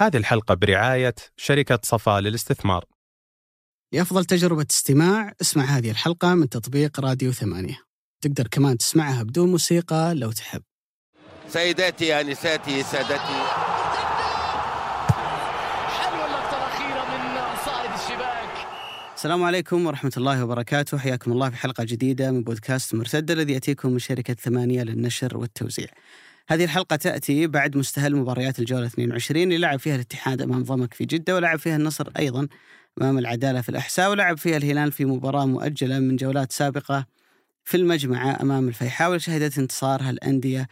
هذه الحلقة برعاية شركة صفاء للاستثمار. لأفضل تجربة استماع اسمع هذه الحلقة من تطبيق راديو ثمانية. تقدر كمان تسمعها بدون موسيقى لو تحب. سيداتي أنساتي سادتي. حلوة اللقطة الأخيرة من صائد الشباك. السلام عليكم ورحمة الله وبركاته. حياكم الله في حلقة جديدة من بودكاست مرتدة الذي يأتيكم من شركة ثمانية للنشر والتوزيع. هذه الحلقة تأتي بعد مستهل مباريات الجولة 22 اللي لعب فيها الاتحاد أمام ضمك في جدة ولعب فيها النصر أيضا أمام العدالة في الأحساء ولعب فيها الهلال في مباراة مؤجلة من جولات سابقة في المجمعة أمام الفيحاء واللي شهدت انتصارها الأندية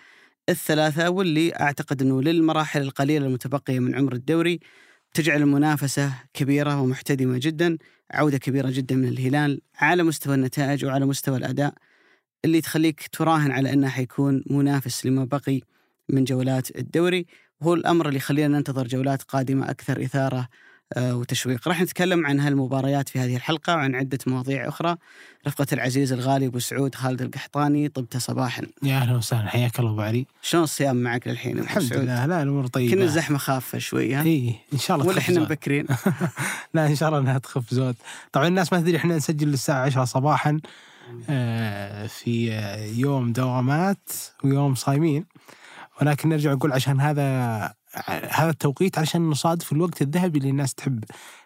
الثلاثة واللي أعتقد أنه للمراحل القليلة المتبقية من عمر الدوري تجعل المنافسة كبيرة ومحتدمة جدا عودة كبيرة جدا من الهلال على مستوى النتائج وعلى مستوى الأداء اللي تخليك تراهن على أنه حيكون منافس لما بقي من جولات الدوري. وهو الأمر اللي يخلينا ننتظر جولات قادمة أكثر إثارة آه، وتشويق. راح نتكلم عن هالمباريات في هذه الحلقة وعن عدة مواضيع أخرى. رفقة العزيز الغالي أبو سعود خالد القحطاني طبت صباحا. يا أهلا وسهلا. حياك الله أبو علي. شلون الصيام معك للحين أبو الحمد؟ لله. لا الأمور طيبة. كنا الزحمة خافة شوي ها اي إن شاء الله ولا زود. مبكرين. لا إن شاء الله إنها تخف زود. طبعا الناس ما تدري إحنا نسجل الساعة 10 صباحا. في آه، يوم دوامات ويوم صايمين. ولكن نرجع نقول عشان هذا هذا التوقيت عشان نصادف الوقت الذهبي اللي الناس تحب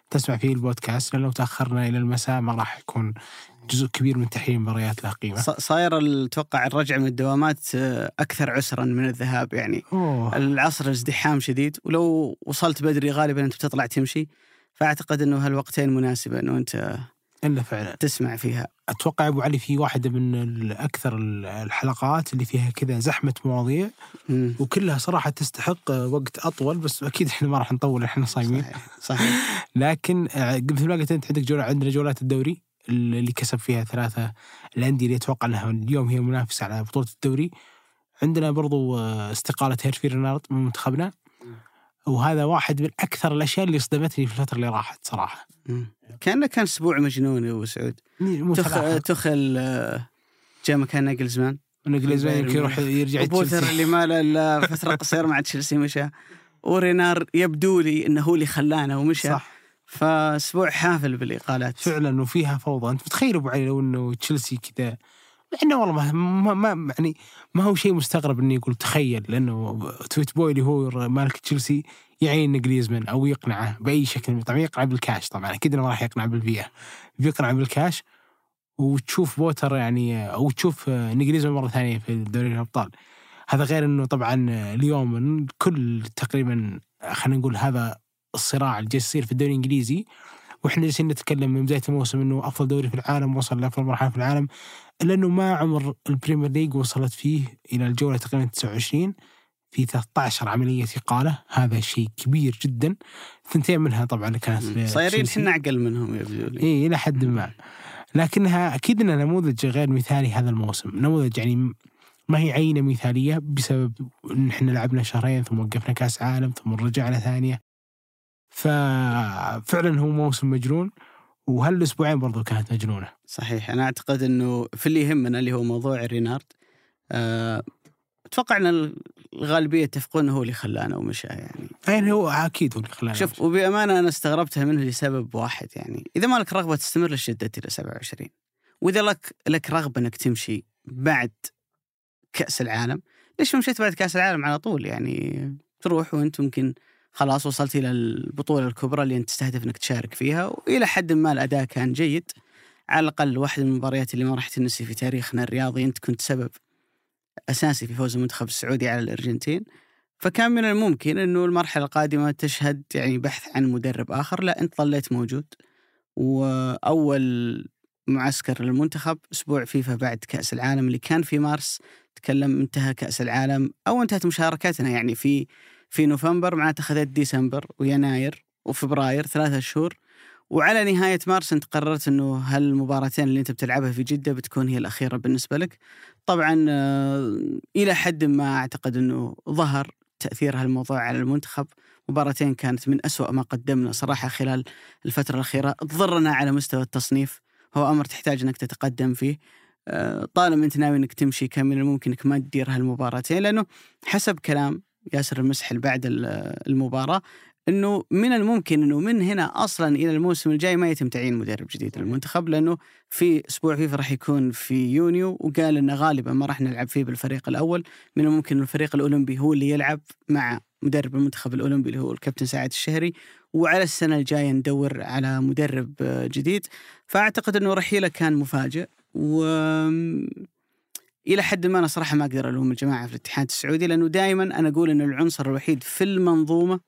تسمع فيه البودكاست لأن لو تأخرنا إلى المساء ما راح يكون جزء كبير من تحليل المباريات له قيمة. صاير أتوقع الرجعة من الدوامات آه، أكثر عسرا من الذهاب يعني. أوه. العصر ازدحام شديد ولو وصلت بدري غالبا أنت بتطلع تمشي. فأعتقد أنه هالوقتين مناسبة أنه أنت إلا فعلا. تسمع فيها. أتوقع أبو علي في واحدة من أكثر ال- الحلقات اللي فيها كذا زحمة مواضيع. مم. وكلها صراحة تستحق وقت أطول بس أكيد إحنا ما راح نطول إحنا صايمين. صحيح صحيح. لكن مثل ما قلت أنت عندك جولة عندنا جولات الدوري اللي كسب فيها ثلاثة الأندية اللي أتوقع أنها اليوم هي منافسة على بطولة الدوري. عندنا برضو آه، استقالة هيرفي رينارد من منتخبنا. وهذا واحد من أكثر الأشياء اللي صدمتني في الفترة اللي راحت صراحة. مم. كأنه كان أسبوع مجنون يا أبو سعود. مو تخ... ثلاثة. تخل آه، جاء مكان ناجلزمان. نجلزمان يمكن يروح يرجع تشيلسي. اللي ما له إلا فترة قصيرة مع تشيلسي مشى. ورينار يبدو لي إنه هو اللي خلانا ومشى. صح. فأسبوع حافل بالإقالات. فعلا وفيها فوضى. أنت متخيل أبو علي لو إنه تشيلسي كذا مع انه والله ما, ما, يعني ما هو شيء مستغرب إني يقول تخيل لأنه تويت بوي اللي هو مالك تشيلسي يعين جريزمان أو يقنعه بأي شكل طبعا يقنع بالكاش طبعا أكيد إنه ما راح يقنع بالفيا بيقنع بالكاش وتشوف بوتر يعني أو تشوف نجريزمان مرة ثانية في دوري الأبطال. هذا غير إنه طبعا اليوم كل تقريبا خلينا نقول هذا الصراع اللي جالس يصير في الدوري الإنجليزي وإحنا جالسين نتكلم من بداية الموسم إنه أفضل دوري في العالم وصل لأفضل مرحلة في العالم. الا انه ما عمر ال Premier League وصلت فيه إلى الجولة تقريبا 29 في 13 عملية اقاله هذا شيء كبير جدا. ثنتين منها طبعا كانت صايرين. إحنا اعقل منهم يبدو لي اي إلى حد ما. لكنها أكيد إنها نموذج غير مثالي هذا الموسم. نموذج يعني ما هي عينة مثالية بسبب إن إحنا لعبنا شهرين ثم وقفنا كأس عالم ثم رجعنا ثانية. ففعلا هو موسم مجنون. وهالأسبوعين برضو كانت مجنونة. صحيح. أنا أعتقد إنه في اللي يهمنا اللي هو موضوع رينارد أه أتوقع إن الغالبية يتفقون هو اللي خلانا ومشى يعني. يعني هو؟ أكيد هو اللي خلانا شوف وبأمانة أنا استغربتها منه لسبب واحد يعني. إذا ما لك رغبة تستمر ليش شدت إلى 27 وإذا لك لك رغبة إنك تمشي بعد كأس العالم ليش مشيت بعد كأس العالم على طول يعني؟ تروح وأنت ممكن خلاص وصلت إلى البطولة الكبرى اللي أنت تستهدف إنك تشارك فيها وإلى حد ما الأداء كان جيد. على الأقل واحدة من المباريات اللي ما راح تنسي في تاريخنا الرياضي أنت كنت سبب أساسي في فوز المنتخب السعودي على الأرجنتين. فكان من الممكن إنه المرحلة القادمة تشهد يعني بحث عن مدرب آخر. لا أنت ظليت موجود وأول معسكر للمنتخب أسبوع فيفا بعد كأس العالم اللي كان في مارس تكلم انتهى كأس العالم أو انتهت مشاركتنا يعني في في نوفمبر معناته خذيت ديسمبر ويناير وفبراير ثلاثة شهور. وعلى نهاية مارس أنت قررت أنه هالمباراتين اللي أنت بتلعبها في جدة بتكون هي الأخيرة بالنسبة لك. طبعا آه، إلى حد ما أعتقد أنه ظهر تأثير هالموضوع على المنتخب. مباراتين كانت من أسوأ ما قدمنا صراحة خلال الفترة الأخيرة. تضرنا على مستوى التصنيف. هو أمر تحتاج أنك تتقدم فيه. آه، طالما أنت ناوي أنك تمشي كان من الممكن أنك ما تدير هالمباراتين لأنه حسب كلام ياسر المسحل بعد ال- المباراة إنه من الممكن إنه من هنا أصلا إلى الموسم الجاي ما يتم تعيين مدرب جديد للمنتخب لأنه في أسبوع فيفا راح يكون في يونيو وقال إنه غالبا ما راح نلعب فيه بالفريق الأول. من الممكن الفريق الأولمبي هو اللي يلعب مع مدرب المنتخب الأولمبي اللي هو الكابتن سعد الشهري وعلى السنة الجاية ندور على مدرب جديد. فأعتقد إنه رحيله كان مفاجئ و إلى حد ما أنا صراحة ما أقدر ألوم الجماعة في الاتحاد السعودي لأنه دائما أنا أقول إنه العنصر الوحيد في المنظومة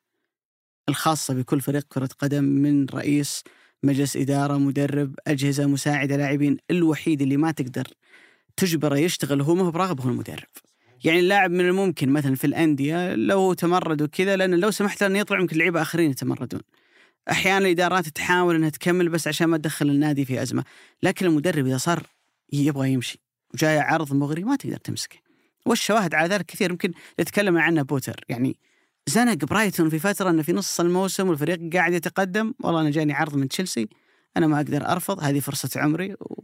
الخاصة بكل فريق كرة قدم من رئيس مجلس إدارة مدرب أجهزة مساعدة لاعبين الوحيد اللي ما تقدر تجبره يشتغل هو ما هو براغب هو المدرب. يعني اللاعب من الممكن مثلا في الأندية لو تمرد وكذا لأن لو سمحت له انه يطلع يمكن لعيبة آخرين يتمردون. أحيانا الإدارات تحاول إنها تكمل بس عشان ما تدخل النادي في أزمة لكن المدرب إذا صار يبغى يمشي. وجاي عرض مغري ما تقدر تمسكه. والشواهد على ذلك كثير يمكن نتكلم عنه بوتر. يعني زنق برايتون في فترة إنه في نص الموسم والفريق قاعد يتقدم. والله أنا جاني عرض من تشيلسي. أنا ما أقدر أرفض هذه فرصة عمري. و...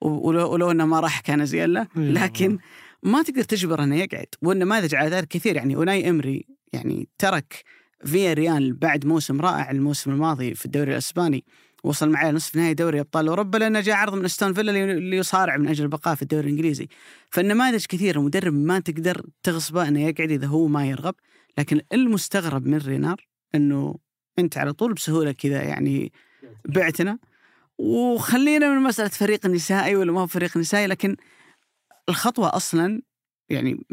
ولو, ولو إنه ما راح كان زين له. لكن ما تقدر تجبر إنه يقعد. والنماذج على ذلك كثير. يعني أوناي إمري يعني ترك فيا ريال بعد موسم رائع الموسم الماضي في الدوري الأسباني. وصل معاه نصف نهائي دوري أبطال أوروبا لأنه جاء عرض من أستون فيلا اللي- يصارع من أجل البقاء في الدوري الإنجليزي. فالنماذج كثيرة المدرب ما تقدر تغصبه إنه يقعد إذا هو ما يرغب. لكن المستغرب من رينار إنه أنت على طول بسهولة كذا يعني بعتنا. وخلينا من مسألة فريق نسائي ولا ما هو فريق نسائي لكن الخطوة أصلا يعني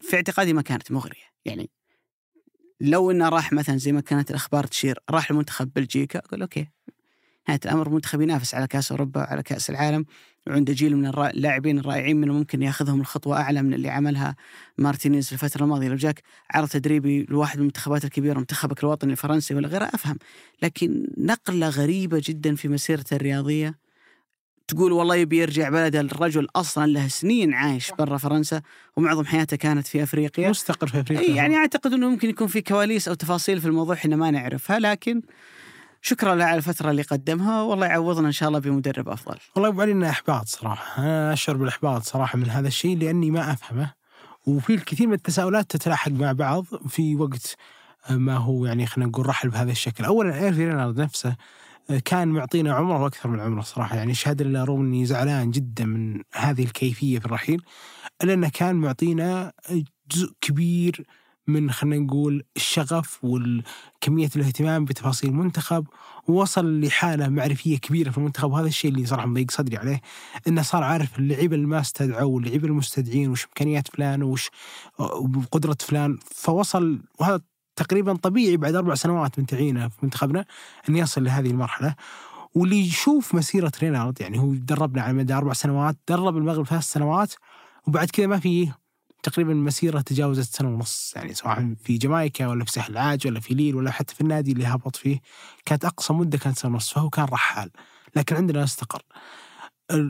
في اعتقادي ما كانت مغرية. يعني لو إنه راح مثلا زي ما كانت الأخبار تشير راح لمنتخب بلجيكا أقول okay. نهايه الأمر منتخب ينافس على كأس أوروبا وعلى كأس العالم وعنده جيل من اللاعبين الرائعين من الممكن ياخذهم الخطوه أعلى من اللي عملها مارتينيز في الفترة الماضية. لو جاك عرض تدريبي لواحد من المنتخبات الكبيرة منتخبك الوطني الفرنسي ولا غيره أفهم. لكن نقلة غريبة جدا في مسيرته الرياضية. تقول والله يبي يرجع بلده الرجل أصلا له سنين عايش برا فرنسا ومعظم حياته كانت في أفريقيا. مستقر في أفريقيا. يعني أعتقد إنه ممكن يكون في كواليس أو تفاصيل في الموضوع إحنا ما نعرفها لكن شكرا له على الفترة اللي قدمها والله يعوضنا إن شاء الله بمدرب أفضل. والله ابو علي انه إحباط صراحة. أنا أشعر بالإحباط صراحة من هذا الشيء لأني ما أفهمه. وفي الكثير من التساؤلات تتلاحق مع بعض في وقت ما هو يعني خلينا نقول رحل بهذا الشكل. اولا إيرفي رينارد نفسه كان معطينا عمره وأكثر من عمره صراحة. يعني شهاده لله رغم إني زعلان جدا من هذه الكيفية في الرحيل إلا إنه كان معطينا جزء كبير من خلينا نقول الشغف وكميه الاهتمام بتفاصيل المنتخب ووصل لحالة معرفية كبيرة في المنتخب وهذا الشيء اللي صراحة مضيق صدري عليه إنه صار عارف اللعيبه اللي ما استدعوا واللعيبه المستدعين وش إمكانيات فلان وش وقدره فلان. فوصل وهذا تقريبا طبيعي بعد أربع سنوات من تعيينه في منتخبنا إن يصل لهذه المرحلة. واللي يشوف مسيرة رينارد يعني هو دربنا على مدى أربع سنوات درب المغرب ثلاث سنوات وبعد كذا ما في تقريبا مسيرة تجاوزت سنة ونص يعني سواء في جامايكا ولا في ساحل العاج ولا في ليل ولا حتى في النادي اللي هبط فيه كانت أقصى مدة كانت سنة ونص فهو كان رحال لكن عندنا استقر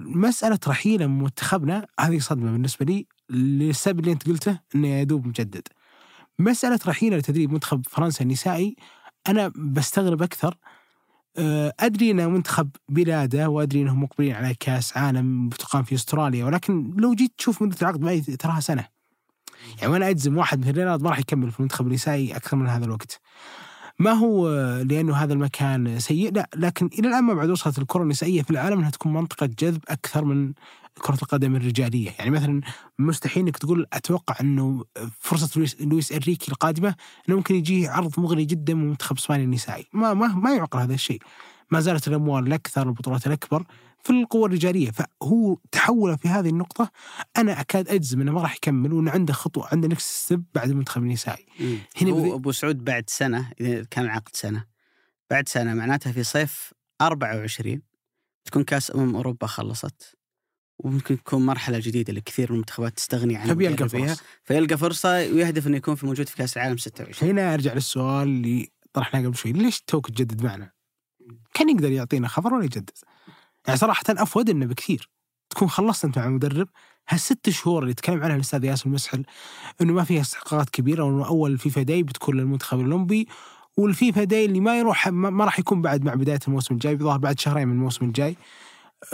مسألة رحيلة من منتخبنا هذه صدمة بالنسبة لي للسبب اللي أنت قلته أنه يا دوب مجدد. مسألة رحيلة لتدريب منتخب فرنسا النسائي أنا بستغرب أكثر أه، أدري أنه منتخب بلاده وأدري أنهم مقبلين على كأس عالم بتقام في أستراليا ولكن لو جيت تشوف مدة العقد معي تراها سنة. يعني وأنا أجزم واحد مثل رينارد ما راح يكمل في المنتخب النسائي أكثر من هذا الوقت. ما هو لأنه هذا المكان سيء لا لكن إلى الآن ما بعد وصلت الكرة النسائية في العالم إنها تكون منطقة جذب أكثر من كرة القدم الرجالية، يعني مثلا مستحيل إنك تقول أتوقع إنه فرصة لويس, إنريكي القادمة إنه ممكن يجيه عرض مغري جدا من منتخب إسبانيا النسائي، ما ما ما يعقل هذا الشيء. ما زالت الأموال الأكثر البطولات الأكبر في القوى الرجاليه، فهو تحوله في هذه النقطة أنا أكاد أجزم إنه ما راح يكمل وإنه عنده خطوة عنده next step بعد المنتخب النسائي. هنا هو بذي- أبو سعود بعد سنة إذا كان العقد سنة بعد سنة معناتها في صيف 24 تكون كأس أمم أوروبا خلصت وممكن تكون مرحلة جديدة لكثير من المنتخبات تستغني عن مدربيها. فرص. فيلقى فرصة ويهدف إنه يكون في موجود في كأس العالم 26 هنا أرجع للسؤال اللي طرحناه قبل شوي ليش توك تجدد معنا؟ كان يقدر يعطينا خبر ولا يجدد يعني صراحة أفود إنه بكثير. تكون خلصت أنت مع المدرب هالست شهور اللي تكلم عنها الأستاذ ياسر المسحل إنه ما فيها استحقاقات كبيرة وإنه أول FIFA day بتكون للمنتخب الأولمبي وال FIFA day اللي ما يروح ما راح يكون بعد مع بداية الموسم الجاي بظهر بعد شهرين من الموسم الجاي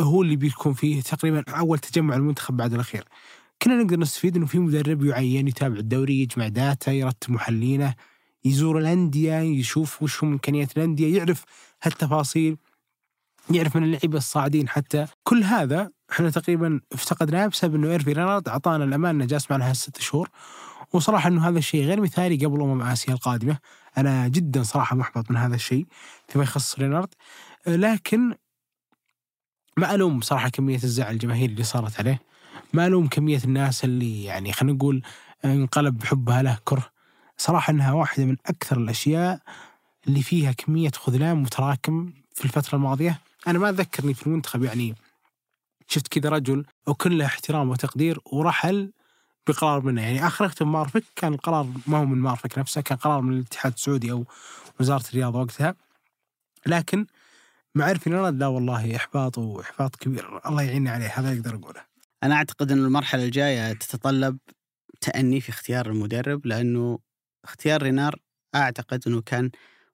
هو اللي بيكون فيه تقريبا أول تجمع المنتخب بعد الأخير. كنا نقدر نستفيد إنه في مدرب يعين يتابع الدوري يجمع data يرتب محلينه يزور الأندية يشوف وش هم إمكانيات الأندية يعرف هالتفاصيل. يعرف من اللعيبة الصاعدين حتى. كل هذا إحنا تقريبا افتقدناه بسبب إنه إيرفي رينارد أعطانا الأمان إنه جالس معنا هالست شهور. وصراحة إنه هذا الشيء غير مثالي قبل أمم آسيا القادمة. أنا جدا صراحة محبط من هذا الشيء فيما يخص رينارد. لكن ما ألوم صراحة كمية الزعل الجماهيري اللي صارت عليه. ما ألوم كمية الناس اللي يعني خلينا نقول انقلب حبها له كره. صراحة إنها واحدة من أكثر الأشياء اللي فيها كمية خذلان متراكم في الفترة الماضية. أنا ما اتذكرني في المنتخب يعني شفت كذا رجل وكل له احترام وتقدير ورحل بقرار منه. يعني آخر اختم مارفك كان القرار ما هو من مارفك نفسه كان قرار من الاتحاد السعودي أو وزارة الرياضة وقتها. لكن مع عرفي لا والله إحباط وإحباط كبير. الله يعيننا عليه هذا أقدر أقوله. أنا أعتقد إن المرحلة الجاية تتطلب تأني في اختيار المدرب لأنه اختيار رينار أعتقد إنه كان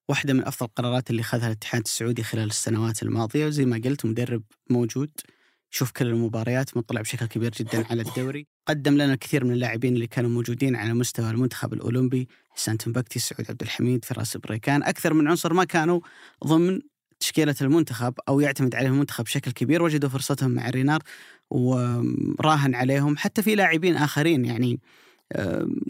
واحدة من أفضل القرارات اللي اخذها الاتحاد السعودي خلال السنوات الماضية وزي ما قلت مدرب موجود. يشوف كل المباريات مطلع بشكل كبير جدا على الدوري. قدم لنا الكثير من اللاعبين اللي كانوا موجودين على مستوى المنتخب الأولمبي. حسان تنبكتي سعود عبد الحميد فراس بريكان. أكثر من عنصر ما كانوا ضمن تشكيلة المنتخب أو يعتمد عليهم المنتخب بشكل كبير وجدوا فرصتهم مع رينار وراهن عليهم. حتى في لاعبين آخرين يعني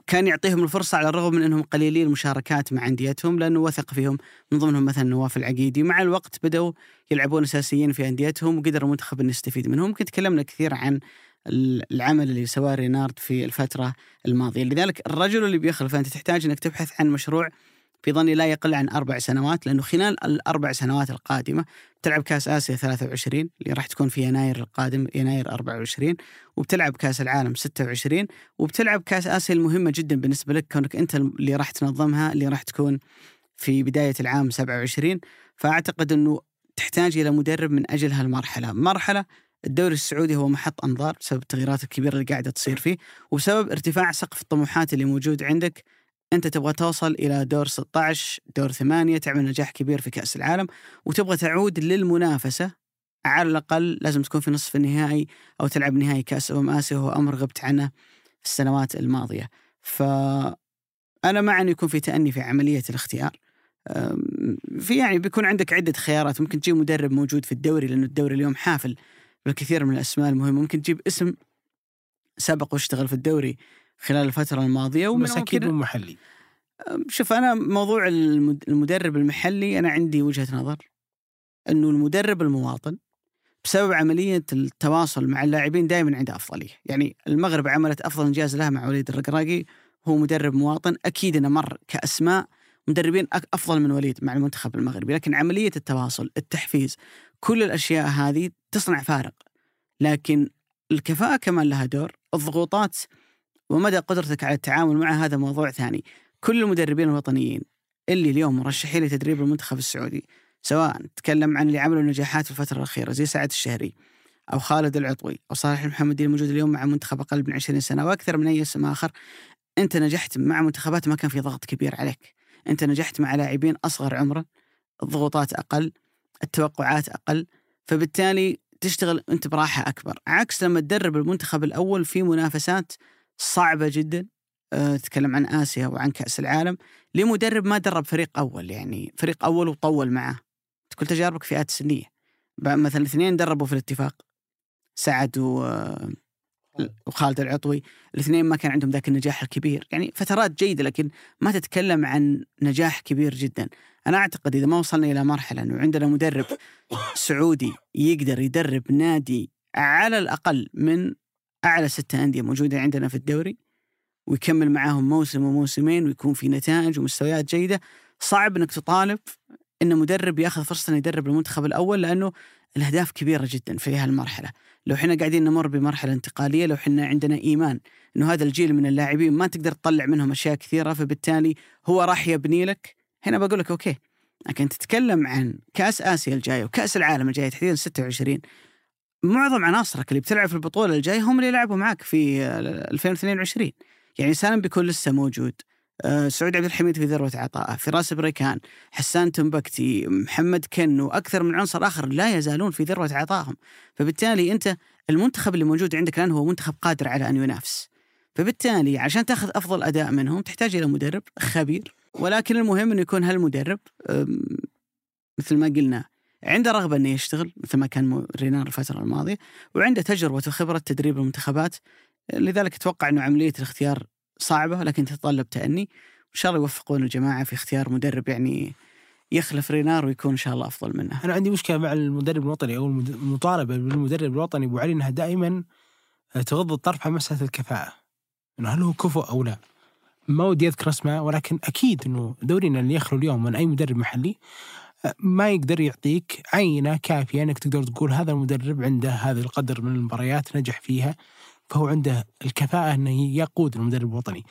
كان يعطيهم الفرصة على الرغم من أنهم قليلين المشاركات مع أنديتهم لأنه وثق فيهم. من ضمنهم مثلا نواف العقيدي. مع الوقت بدأوا يلعبون أساسيين في أنديتهم وقدر المنتخب أن يستفيد منهم. ممكن تكلمنا كثير عن العمل اللي سواه رينارد في الفترة الماضية. لذلك الرجل اللي بيخلف أنت تحتاج أنك تبحث عن مشروع في ظني لا يقل عن أربع سنوات لأنه خلال الأربع سنوات القادمة تلعب كأس آسيا 23 اللي راح تكون في يناير القادم يناير 24 وبتلعب كأس العالم 26 وبتلعب كأس آسيا المهمة جدا بالنسبة لك كونك أنت اللي راح تنظمها اللي راح تكون في بداية العام 27 فأعتقد أنه تحتاج إلى مدرب من أجل هالمرحلة. مرحلة الدوري السعودي هو محط أنظار بسبب التغييرات الكبيرة اللي قاعدة تصير فيه وبسبب ارتفاع سقف الطموحات اللي موجود عندك. أنت تبغى توصل إلى دور 16 دور 8 تعمل نجاح كبير في كأس العالم وتبغى تعود للمنافسة على الأقل لازم تكون في نصف النهائي أو تلعب نهائي كأس أمم آسيا وهو أمر غبت عنه السنوات الماضية. ف أنا مع انه يكون في تأني في عملية الاختيار. في يعني بيكون عندك عدة خيارات. ممكن تجيب مدرب موجود في الدوري لأنه الدوري اليوم حافل بالكثير من الأسماء المهمة. ممكن تجيب اسم سبق واشتغل في الدوري خلال الفترة الماضية بس أكيد مو محلي. شوف أنا موضوع المدرب المحلي أنا عندي وجهة نظر أنه المدرب المواطن بسبب عملية التواصل مع اللاعبين دائما عنده أفضلية. يعني المغرب عملت أفضل إنجاز لها مع وليد الرقراقي هو مدرب مواطن أكيد أنه مر كأسماء مدربين أفضل من وليد مع المنتخب المغربي. لكن عملية التواصل التحفيز كل الأشياء هذه تصنع فارق. لكن الكفاءة كمان لها دور الضغوطات ومدى قدرتك على التعامل مع هذا موضوع ثاني. كل المدربين الوطنيين اللي اليوم مرشحين لتدريب المنتخب السعودي سواء تكلم عن اللي عملوا نجاحات في الفترة الأخيرة زي سعد الشهري أو خالد العطوي أو صالح المحمدي الموجود اليوم مع منتخب أقل من 20 سنة وأكثر من أي اسم آخر أنت نجحت مع منتخبات ما كان في ضغط كبير عليك. أنت نجحت مع لاعبين أصغر عمرا الضغوطات أقل التوقعات أقل فبالتالي تشتغل أنت براحة أكبر. عكس لما تدرب المنتخب الأول في منافسات صعبة جدا أه تتكلم عن آسيا وعن كأس العالم لمدرب ما درب فريق أول يعني فريق أول وطول معه. كل تجاربك فئات سنية. مثلا اثنين دربوا في الاتفاق. سعد و آه، وخالد العطوي. الاثنين ما كان عندهم ذاك النجاح الكبير. يعني فترات جيدة لكن ما تتكلم عن نجاح كبير جدا. أنا أعتقد إذا ما وصلنا إلى مرحلة إنه عندنا مدرب سعودي يقدر يدرب نادي على الأقل من أعلى ستة أندية موجودة عندنا في الدوري ويكمل معاهم موسم وموسمين ويكون في نتائج ومستويات جيدة. صعب إنك تطالب إن مدرب ياخذ فرصة إنه يدرب المنتخب الأول لأنه الأهداف كبيرة جدا في هالمرحلة. لو إحنا قاعدين نمر بمرحلة انتقالية لو إحنا عندنا إيمان إنه هذا الجيل من اللاعبين ما تقدر تطلع منهم أشياء كثيرة فبالتالي هو راح يبني لك. هنا بقول لك okay لكن تتكلم عن كأس آسيا الجايه وكأس العالم الجايه تحديدا 26 معظم عناصرك اللي بتلعب في البطولة الجايه هم اللي لعبوا معك في 2022 يعني سالم بيكون لسه موجود أه سعود عبد الحميد في ذروة عطائه فراس بريكان حسان تنبكتي محمد كن وأكثر من عنصر آخر لا يزالون في ذروة عطائهم. فبالتالي أنت المنتخب اللي موجود عندك الآن هو منتخب قادر على أن ينافس. فبالتالي عشان تاخذ أفضل أداء منهم تحتاج إلى مدرب خبير ولكن المهم أنه يكون هالمدرب مثل ما قلنا عنده رغبة إنه يشتغل مثل ما كان رينار الفترة الماضية وعنده تجربة وخبره تدريب المنتخبات لذلك أتوقع إنه عملية الاختيار صعبة لكن تتطلب تأني ان شاء الله يوفقون الجماعة في اختيار مدرب يعني يخلف رينار ويكون إن شاء الله أفضل منه. أنا عندي مشكلة مع المدرب الوطني أو المطالبة بالمدرب الوطني أبو علي إنها دائما تغض الطرف عن مسألة الكفاءة. إنه هل هو كفؤ أو لا؟ ما ودي أذكر أسماء ولكن أكيد إنه دورينا اللي يخلو اليوم من أي مدرب محلي ما يقدر يعطيك عينة كافية إنك تقدر تقول هذا المدرب عنده هذا القدر من المباريات نجح فيها فهو عنده الكفاءة إنه يقود المدرب الوطني.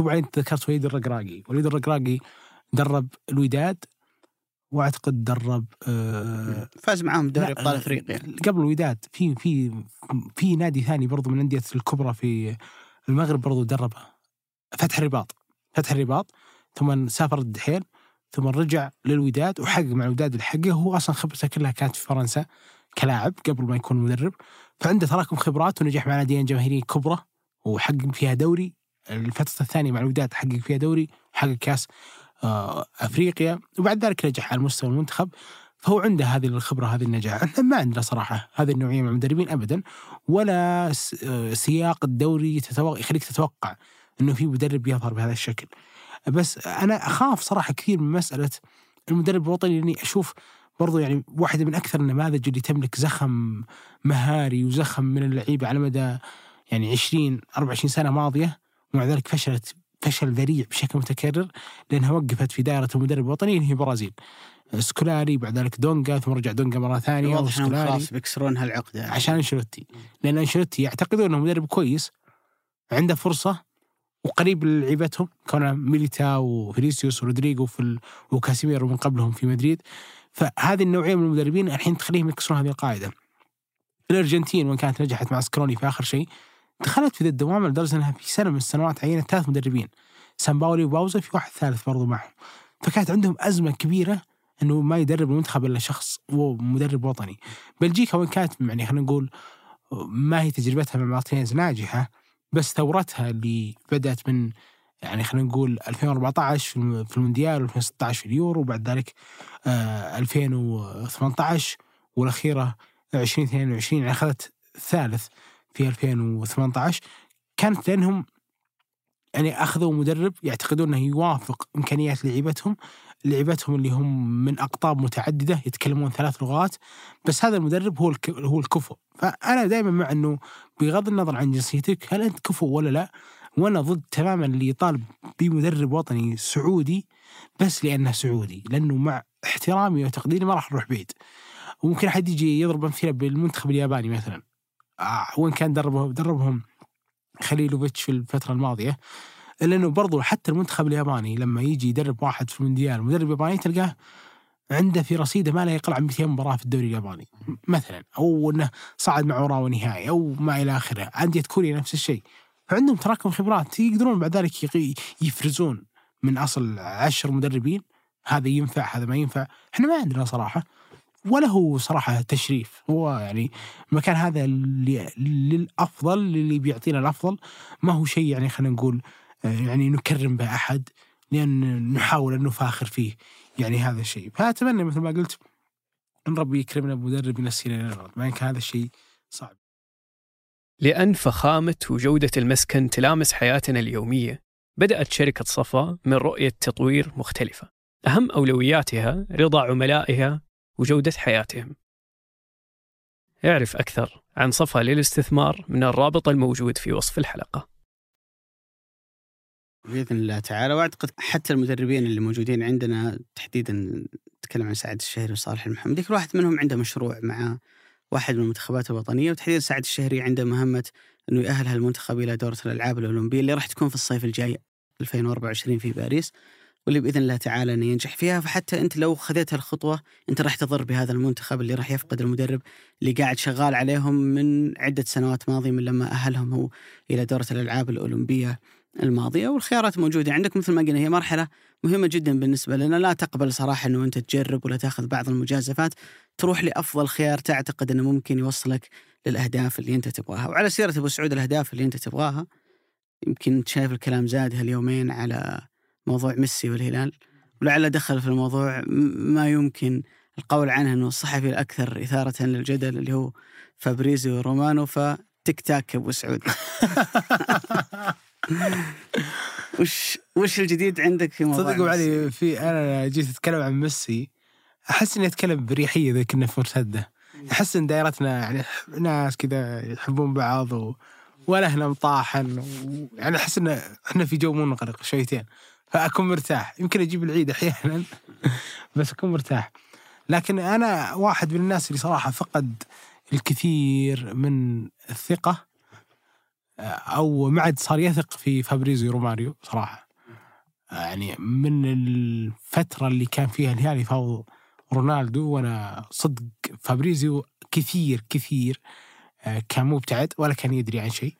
علي أنت ذكرت وليد الرقراقي، وليد الرقراقي درب الوداد وأعتقد درب آه فاز معاهم بدوري لا، أبطال آه، افريقيا. قبل الوداد. في في في نادي ثاني برضو من الأندية الكبرى في المغرب برضو دربها فتح الرباط. فتح الرباط ثم سافر الدحيل. ثم رجع للوداد وحقق مع الوداد اللي حقه هو أصلا خبرته كلها كانت في فرنسا كلاعب قبل ما يكون مدرب. فعنده تراكم خبرات ونجح مع ناديين جماهيريه كبرى وحقق فيها دوري. الفترة الثانية مع الوداد حقق فيها دوري وحقق كأس آه، أفريقيا. وبعد ذلك نجح على مستوى المنتخب. فهو عنده هذه الخبرة هذه النجاح، إحنا ما عندنا صراحة هذه النوعية من المدربين ابدا ولا آه، سياق الدوري يخليك تتوقع إنه في مدرب يظهر بهذا الشكل. بس أنا أخاف صراحة كثير من مسألة المدرب الوطني لأني أشوف برضو يعني واحدة من أكثر النماذج اللي تملك زخم مهاري وزخم من اللعيبة على مدى يعني 20 24 سنة ماضية ومع ذلك فشلت فشل ذريع بشكل متكرر لأنها وقفت في دائرة المدرب الوطني اللي هي البرازيل. سكولاري بعد ذلك دونجا ثم رجع دونجا مرة ثانية واضح انهم خلاص بيكسرون هالعقده عشان أنشيلوتي لأن أنشيلوتي يعتقدون إنه مدرب كويس عنده فرصة وقريب لعيبتهم كون ميليتاو وفينيسيوس ورودريجو في. وكاسيميرو من قبلهم في مدريد فهذه النوعية من المدربين الحين تخليهم يكسرون هذه القاعدة. الأرجنتين وإن كانت نجحت مع سكالوني في آخر شيء دخلت في ذا الدوامه لدرجه انها في سنة من السنوات عينت ثلاث مدربين سامباولي وباوزا في واحد ثالث برضو معهم فكانت عندهم أزمة كبيرة إنه ما يدرب المنتخب إلا شخص هو مدرب وطني. بلجيكا وإن كانت يعني خلينا نقول ما هي تجربتها مع مارتينيز ناجحة بس ثورتها اللي بدأت من يعني خلينا نقول 2014 في الم- في المونديال و2016 في اليورو وبعد ذلك آه 2018 والأخيرة 2022 يعني أخذت الثالث في 2018 كانت لأنهم يعني أخذوا مدرب يعتقدون إنه يوافق إمكانيات لعيبتهم لعيبتهم اللي هم من أقطاب متعددة يتكلمون ثلاث لغات بس هذا المدرب هو. هو الكفؤ فأنا دائما مع إنه بغض النظر عن جنسيتك هل أنت كفؤ ولا لا وأنا ضد تماما اللي يطالب بمدرب وطني سعودي بس لأنه سعودي لأنه مع احترامي وتقديري ما راح نروح بعيد وممكن أحد يجي يضرب أمثلة بالمنتخب الياباني مثلا آه وين كان دربهم دربهم خليلوفيتش في الفترة الماضية إلا إنه برضو حتى المنتخب الياباني لما يجي يدرب واحد في المونديال مدرب ياباني تلقاه عنده في رصيده ما لا يقل عن 200 مباراة في الدوري الياباني. مثلا أو إنه صعد مع أوراوا نهائي أو ما إلى آخره أندية كوريا نفس الشيء. فعندهم تراكم خبرات يقدرون بعد ذلك يفرزون من أصل عشر مدربين. هذا ينفع هذا ما ينفع. إحنا ما عندنا صراحة ولا هو صراحة تشريف. هو يعني المكان هذا للأفضل اللي بيعطينا الأفضل. ما هو شيء يعني خلينا نقول يعني نكرم به أحد لأن نحاول أن نفاخر فيه. يعني هذا الشيء. فأتمنى مثل ما قلت أن ربي يكرمنا بمدرب ينسينا للغد ما كان هذا الشيء صعب. لأن فخامة وجودة المسكن تلامس حياتنا اليومية بدأت شركة صفا من رؤية تطوير مختلفة. أهم أولوياتها رضا عملائها وجودة حياتهم. اعرف أكثر عن صفا للاستثمار من الرابط الموجود في وصف الحلقة. بإذن الله تعالى. وأعتقد حتى المدربين اللي موجودين عندنا تحديدا نتكلم عن سعد الشهري وصالح المحمدي كل واحد منهم عنده مشروع مع واحد من المنتخبات الوطنية وتحديدا سعد الشهري عنده مهمة إنه يأهل هالمنتخب إلى دورة الألعاب الأولمبية اللي راح تكون في الصيف الجاي 2024 في باريس واللي بإذن الله تعالى إنه ينجح فيها. فحتى أنت لو خذيت هالخطوه أنت راح تضر بهذا المنتخب اللي راح يفقد المدرب اللي قاعد شغال عليهم من عدة سنوات ماضية من لما أهلهم هو إلى دورة الألعاب الأولمبية. الماضيه والخيارات موجوده عندك مثل ما قلنا هي مرحلة مهمة جدا بالنسبة لنا. لا تقبل صراحة إنه أنت تجرب ولا تأخذ بعض المجازفات. تروح لأفضل خيار تعتقد إنه ممكن يوصلك للأهداف اللي أنت تبغاها. وعلى سيرة أبو سعود الأهداف اللي أنت تبغاها. يمكن شايف الكلام زاد هاليومين على موضوع ميسي والهلال. ولعل دخل في الموضوع ما يمكن القول عنه إنه الصحفي الأكثر إثارة للجدل اللي هو فابريزيو رومانو. فتك تاك أبو سعود. وش وش الجديد عندك في موضوع صدق أبو ميسي؟ علي في أنا جيت أتكلم عن ميسي أحس إني أتكلم بريحية اذا كنا في مرتدة. أحس إن دائرتنا يعني ناس كذا يحبون بعض و... ولا هنا مطاحن و... يعني أحس ان إحنا في جو منغلق شويتين. فأكون مرتاح. يمكن أجيب العيد أحيانا بس أكون مرتاح. لكن أنا واحد من الناس اللي صراحة فقد الكثير من الثقة. أو ما عاد صار يثق في فابريزيو رومانو صراحة. يعني من الفترة اللي كان فيها الهلال يفاوض رونالدو وأنا صدق فابريزيو كثير كثير آه، كان مبتعد ولا كان يدري عن شيء.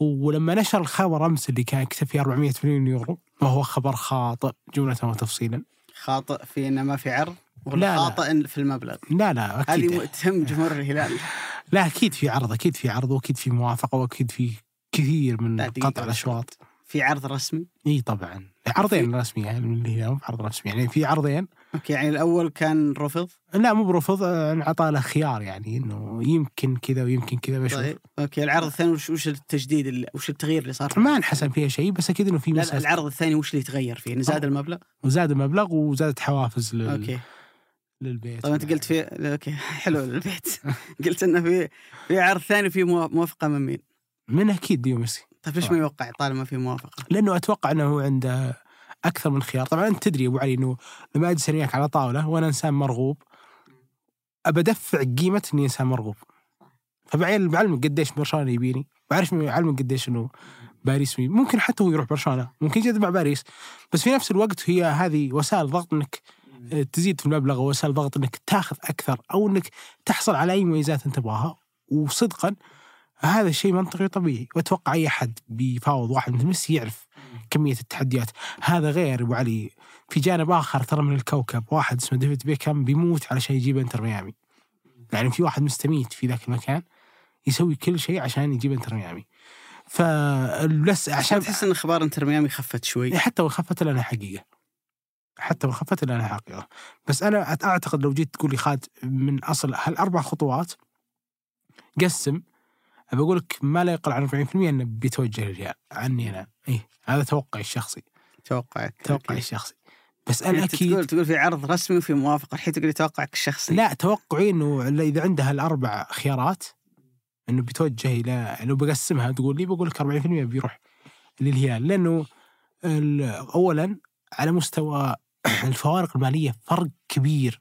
ولما نشر الخبر أمس اللي كان كتب فيه 400 مليون يورو وهو خبر خاطئ جملة وتفصيلا. خاطئ في انه ما في عرض. لا،. خاطئ في المبلغ. لا لا هذه أكيد م- تهم جمهور الهلال. لا أكيد في عرض أكيد في عرض وأكيد في موافقة وأكيد في كثير من قطع. الأشواط. في عرض رسمي؟ إي طبعا. عرضين رسمي يعني من الهلال مو عرض رسمي. يعني في عرضين. okay يعني الأول كان رفض؟ لا مو برفض آه، انعطى له خيار يعني إنه يمكن كذا ويمكن كذا بشوف طيب أوكي. العرض الثاني وش, وش التجديد اللي وش التغيير اللي صار؟ ما انحسن فيها شيء بس أكيد إنه في مسألة. العرض الثاني وش اللي تغير فيه؟ إن زاد المبلغ؟ وزاد المبلغ وزادت حوافز لل... okay. للبيت. طيب أنت قلت في okay حلو البيت قلت إنه في في عرض ثاني في موا- موافقة من مين؟ من أكيد ليو ميسي طيب ليش ما يوقع طالما في موافقة؟ لأنه أتوقع إنه هو عنده أكثر من خيار. طبعا أنت تدري أبو علي إنه لما أجلس وياك على طاولة وأنا إنسان مرغوب أبى أدفع قيمة إني إنسان مرغوب. فبعين بعلمك قديش برشلونة يبيني. بعرف بعلمك قديش إنه باريس. ممكن حتى هو يروح برشلونة. ممكن يجد مع باريس. بس في نفس الوقت هي هذه وسائل ضغط إنك تزيد في المبلغ ووسائل ضغط إنك تاخذ أكثر أو إنك تحصل على أي مميزات أنت تبغاها. وصدقا هذا الشيء منطقي وطبيعي. وأتوقع أي أحد بيفاوض واحد مثل ميسي يعرف كمية التحديات. هذا غير أبو علي. في جانب آخر ترى من الكوكب واحد اسمه ديفيد بيكام بيموت علشان يجيب إنتر ميامي. يعني في واحد مستميت في ذاك المكان يسوي كل شيء عشان يجيب إنتر ميامي. فلس عشان عشان تحس إن أخبار إنتر ميامي خفت شوي؟ حتى وخفت لنا حقيقة. حتى وخفت لنا حقيقه بس أنا أعتقد لو جيت تقول لي خالد من أصل هالأربع خطوات قسم بقول لك ما لا يقل عن 40% إنه بيتوجه للريال عني أنا. اي هذا توقعي الشخصي. توقعك توقعي. الشخصي. بس أنا تقول أكيد تقول في عرض رسمي وفي موافقه الحين تقول لي توقعك الشخصي. لا توقعي إنه إذا عندها الاربع خيارات إنه بيتوجه إلى لو بقسمها تقول لي بقول لك 40% بيروح للهلال. لأنه اولا على مستوى الفوارق المالية فرق كبير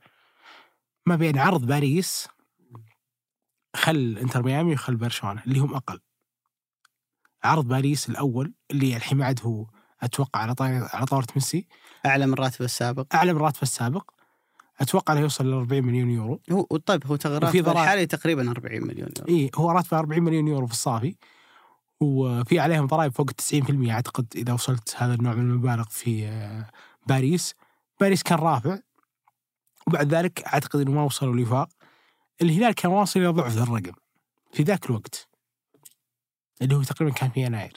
ما بين عرض باريس خل إنتر ميامي وخل برشلونة اللي هم أقل. عرض باريس الأول اللي الحين عاد هو أتوقع على طاوله على ميسي. أعلى من راتبه السابق. أعلى من راتبه السابق. أتوقع إنه يوصل ل 40 مليون يورو. هو طيب هو راتبه. الحالي تقريبا 40 مليون يورو. إي هو راتبه 40 مليون يورو في الصافي. وفي عليهم ضرائب فوق 90% أعتقد إذا وصلت هذا النوع من المبالغ في آه، باريس. باريس كان رافع وبعد ذلك أعتقد إنه ما وصلوا لوفاق الهلال كان واصل إلى ضعف الرقم في ذاك الوقت. اللي هو تقريبا كان في يناير.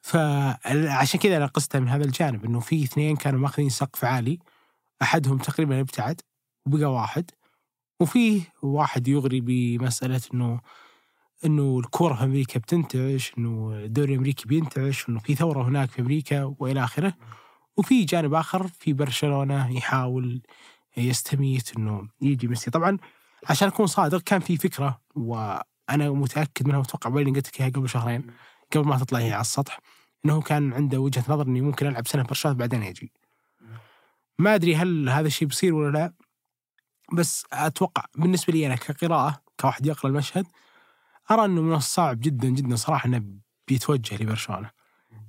فعشان كذا أنا قستها من هذا الجانب إنه في اثنين كانوا ماخذين سقف عالي. أحدهم تقريبا ابتعد وبقى واحد. وفيه واحد يغري بمسألة إنه إنه الكوره في أمريكا بتنتعش إنه الدوري الأمريكي بينتعش إنه في ثورة هناك في أمريكا وإلى آخره. وفي جانب آخر في برشلونة يحاول يستميت إنه يجي ميسي. طبعا عشان أكون صادق كان في فكرة وأنا متأكد منها وأتوقع بيني قلت لك قبل شهرين قبل ما تطلع هي على السطح إنه كان عنده وجهة نظر اني ممكن العب سنة برشلونة بعدين يجي. ما أدري هل هذا الشيء بيصير ولا لا بس أتوقع بالنسبة لي أنا كقراءة كواحد يقرأ المشهد أرى إنه من الصعب جدا جدا صراحة إنه بيتوجه لبرشلونة.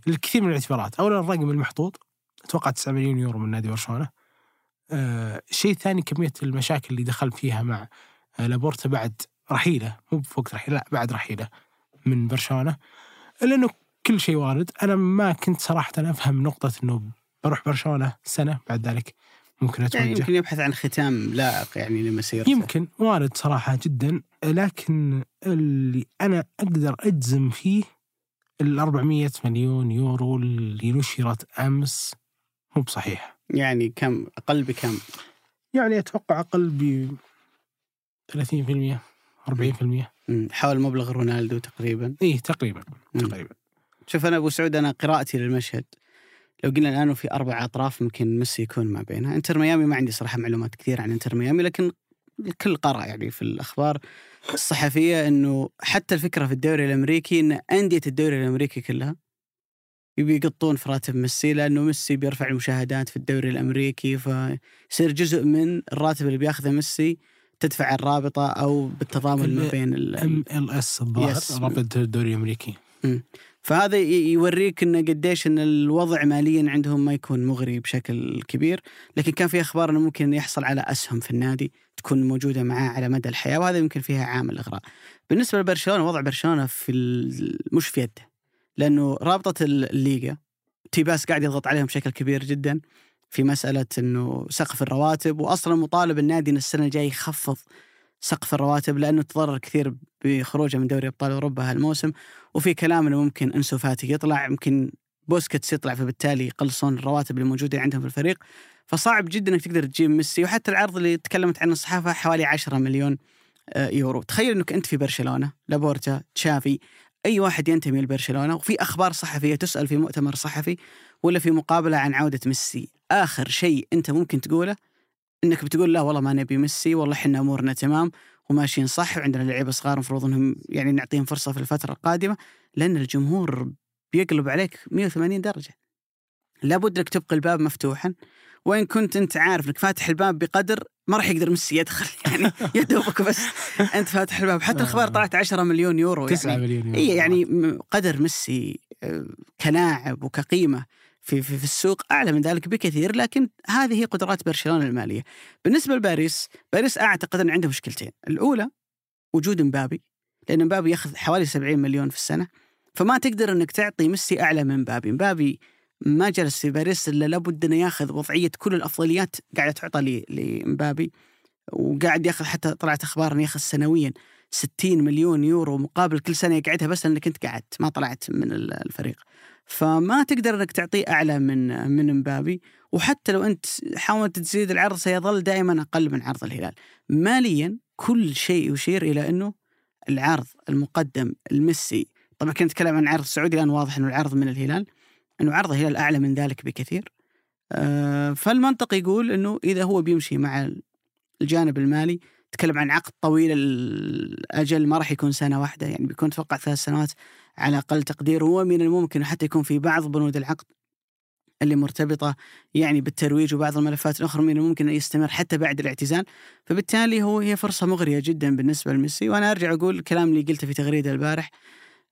الكثير من الاعتبارات. اولا الرقم المحطوط. أتوقع 9 مليون يورو من نادي برشلونة. آه الشيء الثاني كمية المشاكل اللي دخل فيها مع آه لابورتا بعد رحيله. مو بوقت رحيله لا بعد رحيله من برشلونة. الا انه كل شيء وارد. أنا ما كنت صراحة أفهم نقطة إنه بروح برشلونة سنة بعد ذلك ممكن أتوجه. يعني يمكن يبحث عن ختام لائق يعني لمسيرته. يمكن وارد صراحة جدا. لكن اللي أنا أقدر أجزم فيه ال 400 مليون يورو اللي نشرت أمس. مو بصحيح. يعني كم أقل بكم؟ يعني أتوقع أقل ب 30% 40% مم، حول مبلغ رونالدو تقريبا. إيه تقريبا. تقريبا. شوف أنا أبو سعود أنا قراءتي للمشهد. لو قلنا الآن في أربع أطراف ممكن ميسي يكون ما بينها، إنتر ميامي ما عندي صراحة معلومات كثير عن إنتر ميامي لكن الكل قرأ يعني في الأخبار الصحفية إنه حتى الفكرة في الدوري الأمريكي إن أندية الدوري الأمريكي كلها يقطون في راتب ميسي لأنه ميسي بيرفع المشاهدات في الدوري الأمريكي فيصير جزء من الراتب اللي بياخذه ميسي تدفع الرابطة أو بالتضامن ما بين ال- MLS الظاهر yes. رابط الدوري الأمريكي فهذا يوريك انه قديش إن الوضع ماليا عندهم ما يكون مغري بشكل كبير، لكن كان في أخبار إنه ممكن يحصل على أسهم في النادي تكون موجودة معاه على مدى الحياة وهذا يمكن فيها عامل إغراء. بالنسبة لبرشلونة وضع برشلونة في مش في يده لأنه رابطة الليغا تيباس قاعد يضغط عليهم بشكل كبير جدا في مسألة إنه سقف الرواتب واصلا مطالب النادي إن السنة الجاية يخفض سقف الرواتب لأنه تضرر كثير بخروجه من دوري أبطال أوروبا هالموسم. وفي كلام إنه ممكن إنسو فاتي يطلع يمكن بوسكيتس يطلع فبالتالي يقلصون الرواتب اللي موجودة عندهم في الفريق. فصعب جدا إنك تقدر تجيب ميسي وحتى العرض اللي تكلمت عنه الصحافة حوالي 10 مليون آه، يورو. تخيل إنك أنت في برشلونة لابورتا تشافي أي واحد ينتمي لبرشلونة وفي أخبار صحفية تسأل في مؤتمر صحفي ولا في مقابلة عن عودة ميسي. آخر شيء أنت ممكن تقوله إنك بتقول لا والله ما نبي ميسي والله إحنا أمورنا تمام وماشيين صح وعندنا لعيبة صغار المفروض إنهم يعني نعطيهم فرصة في الفترة القادمة لأن الجمهور بيقلب عليك 180 درجة. لابد إنك تبقي الباب مفتوحا وإن كنت أنت عارف إنك فاتح الباب بقدر ما راح يقدر ميسي يدخل. يعني يا دوبك بس أنت فاتح الباب. حتى الأخبار طلعت 10 مليون يورو 9 يعني مليون يورو. إي يعني قدر ميسي آه، كلاعب وكقيمة في, في في السوق أعلى من ذلك بكثير لكن هذه هي قدرات برشلونة المالية. بالنسبة لباريس، باريس أعتقد أن عنده مشكلتين، الأولى وجود مبابي لأن مبابي ياخذ حوالي 70 مليون في السنة. فما تقدر إنك تعطي ميسي أعلى من مبابي، مبابي ما جلس في باريس إلا لابد إنه ياخذ وضعية كل الأفضليات قاعدة تعطى لمبابي وقاعد ياخذ حتى طلعت أخبار إنه ياخذ سنويا 60 مليون يورو مقابل كل سنة يقعدها بس لأنك أنت قعدت ما طلعت من ال- الفريق. فما تقدر إنك تعطيه أعلى من من مبابي وحتى لو أنت حاولت تزيد العرض سيظل دائما أقل من عرض الهلال. ماليا كل شيء يشير إلى إنه العرض المقدم الميسي طبعا كنت نتكلم عن عرض سعودي الآن واضح إنه العرض من الهلال إنه عرض الهلال اعلى من ذلك بكثير. آه، فالمنطق يقول إنه إذا هو بيمشي مع الجانب المالي تكلم عن عقد طويل الأجل ما راح يكون سنة واحدة يعني بيكون أتوقع ثلاث سنوات على أقل تقدير. ومن الممكن حتى يكون في بعض بنود العقد اللي مرتبطة يعني بالترويج وبعض الملفات الأخرى من الممكن أن يستمر حتى بعد الاعتزال. فبالتالي هو هي فرصة مغرية جدا بالنسبة لميسي. وأنا أرجع أقول الكلام اللي قلته في تغريدة البارح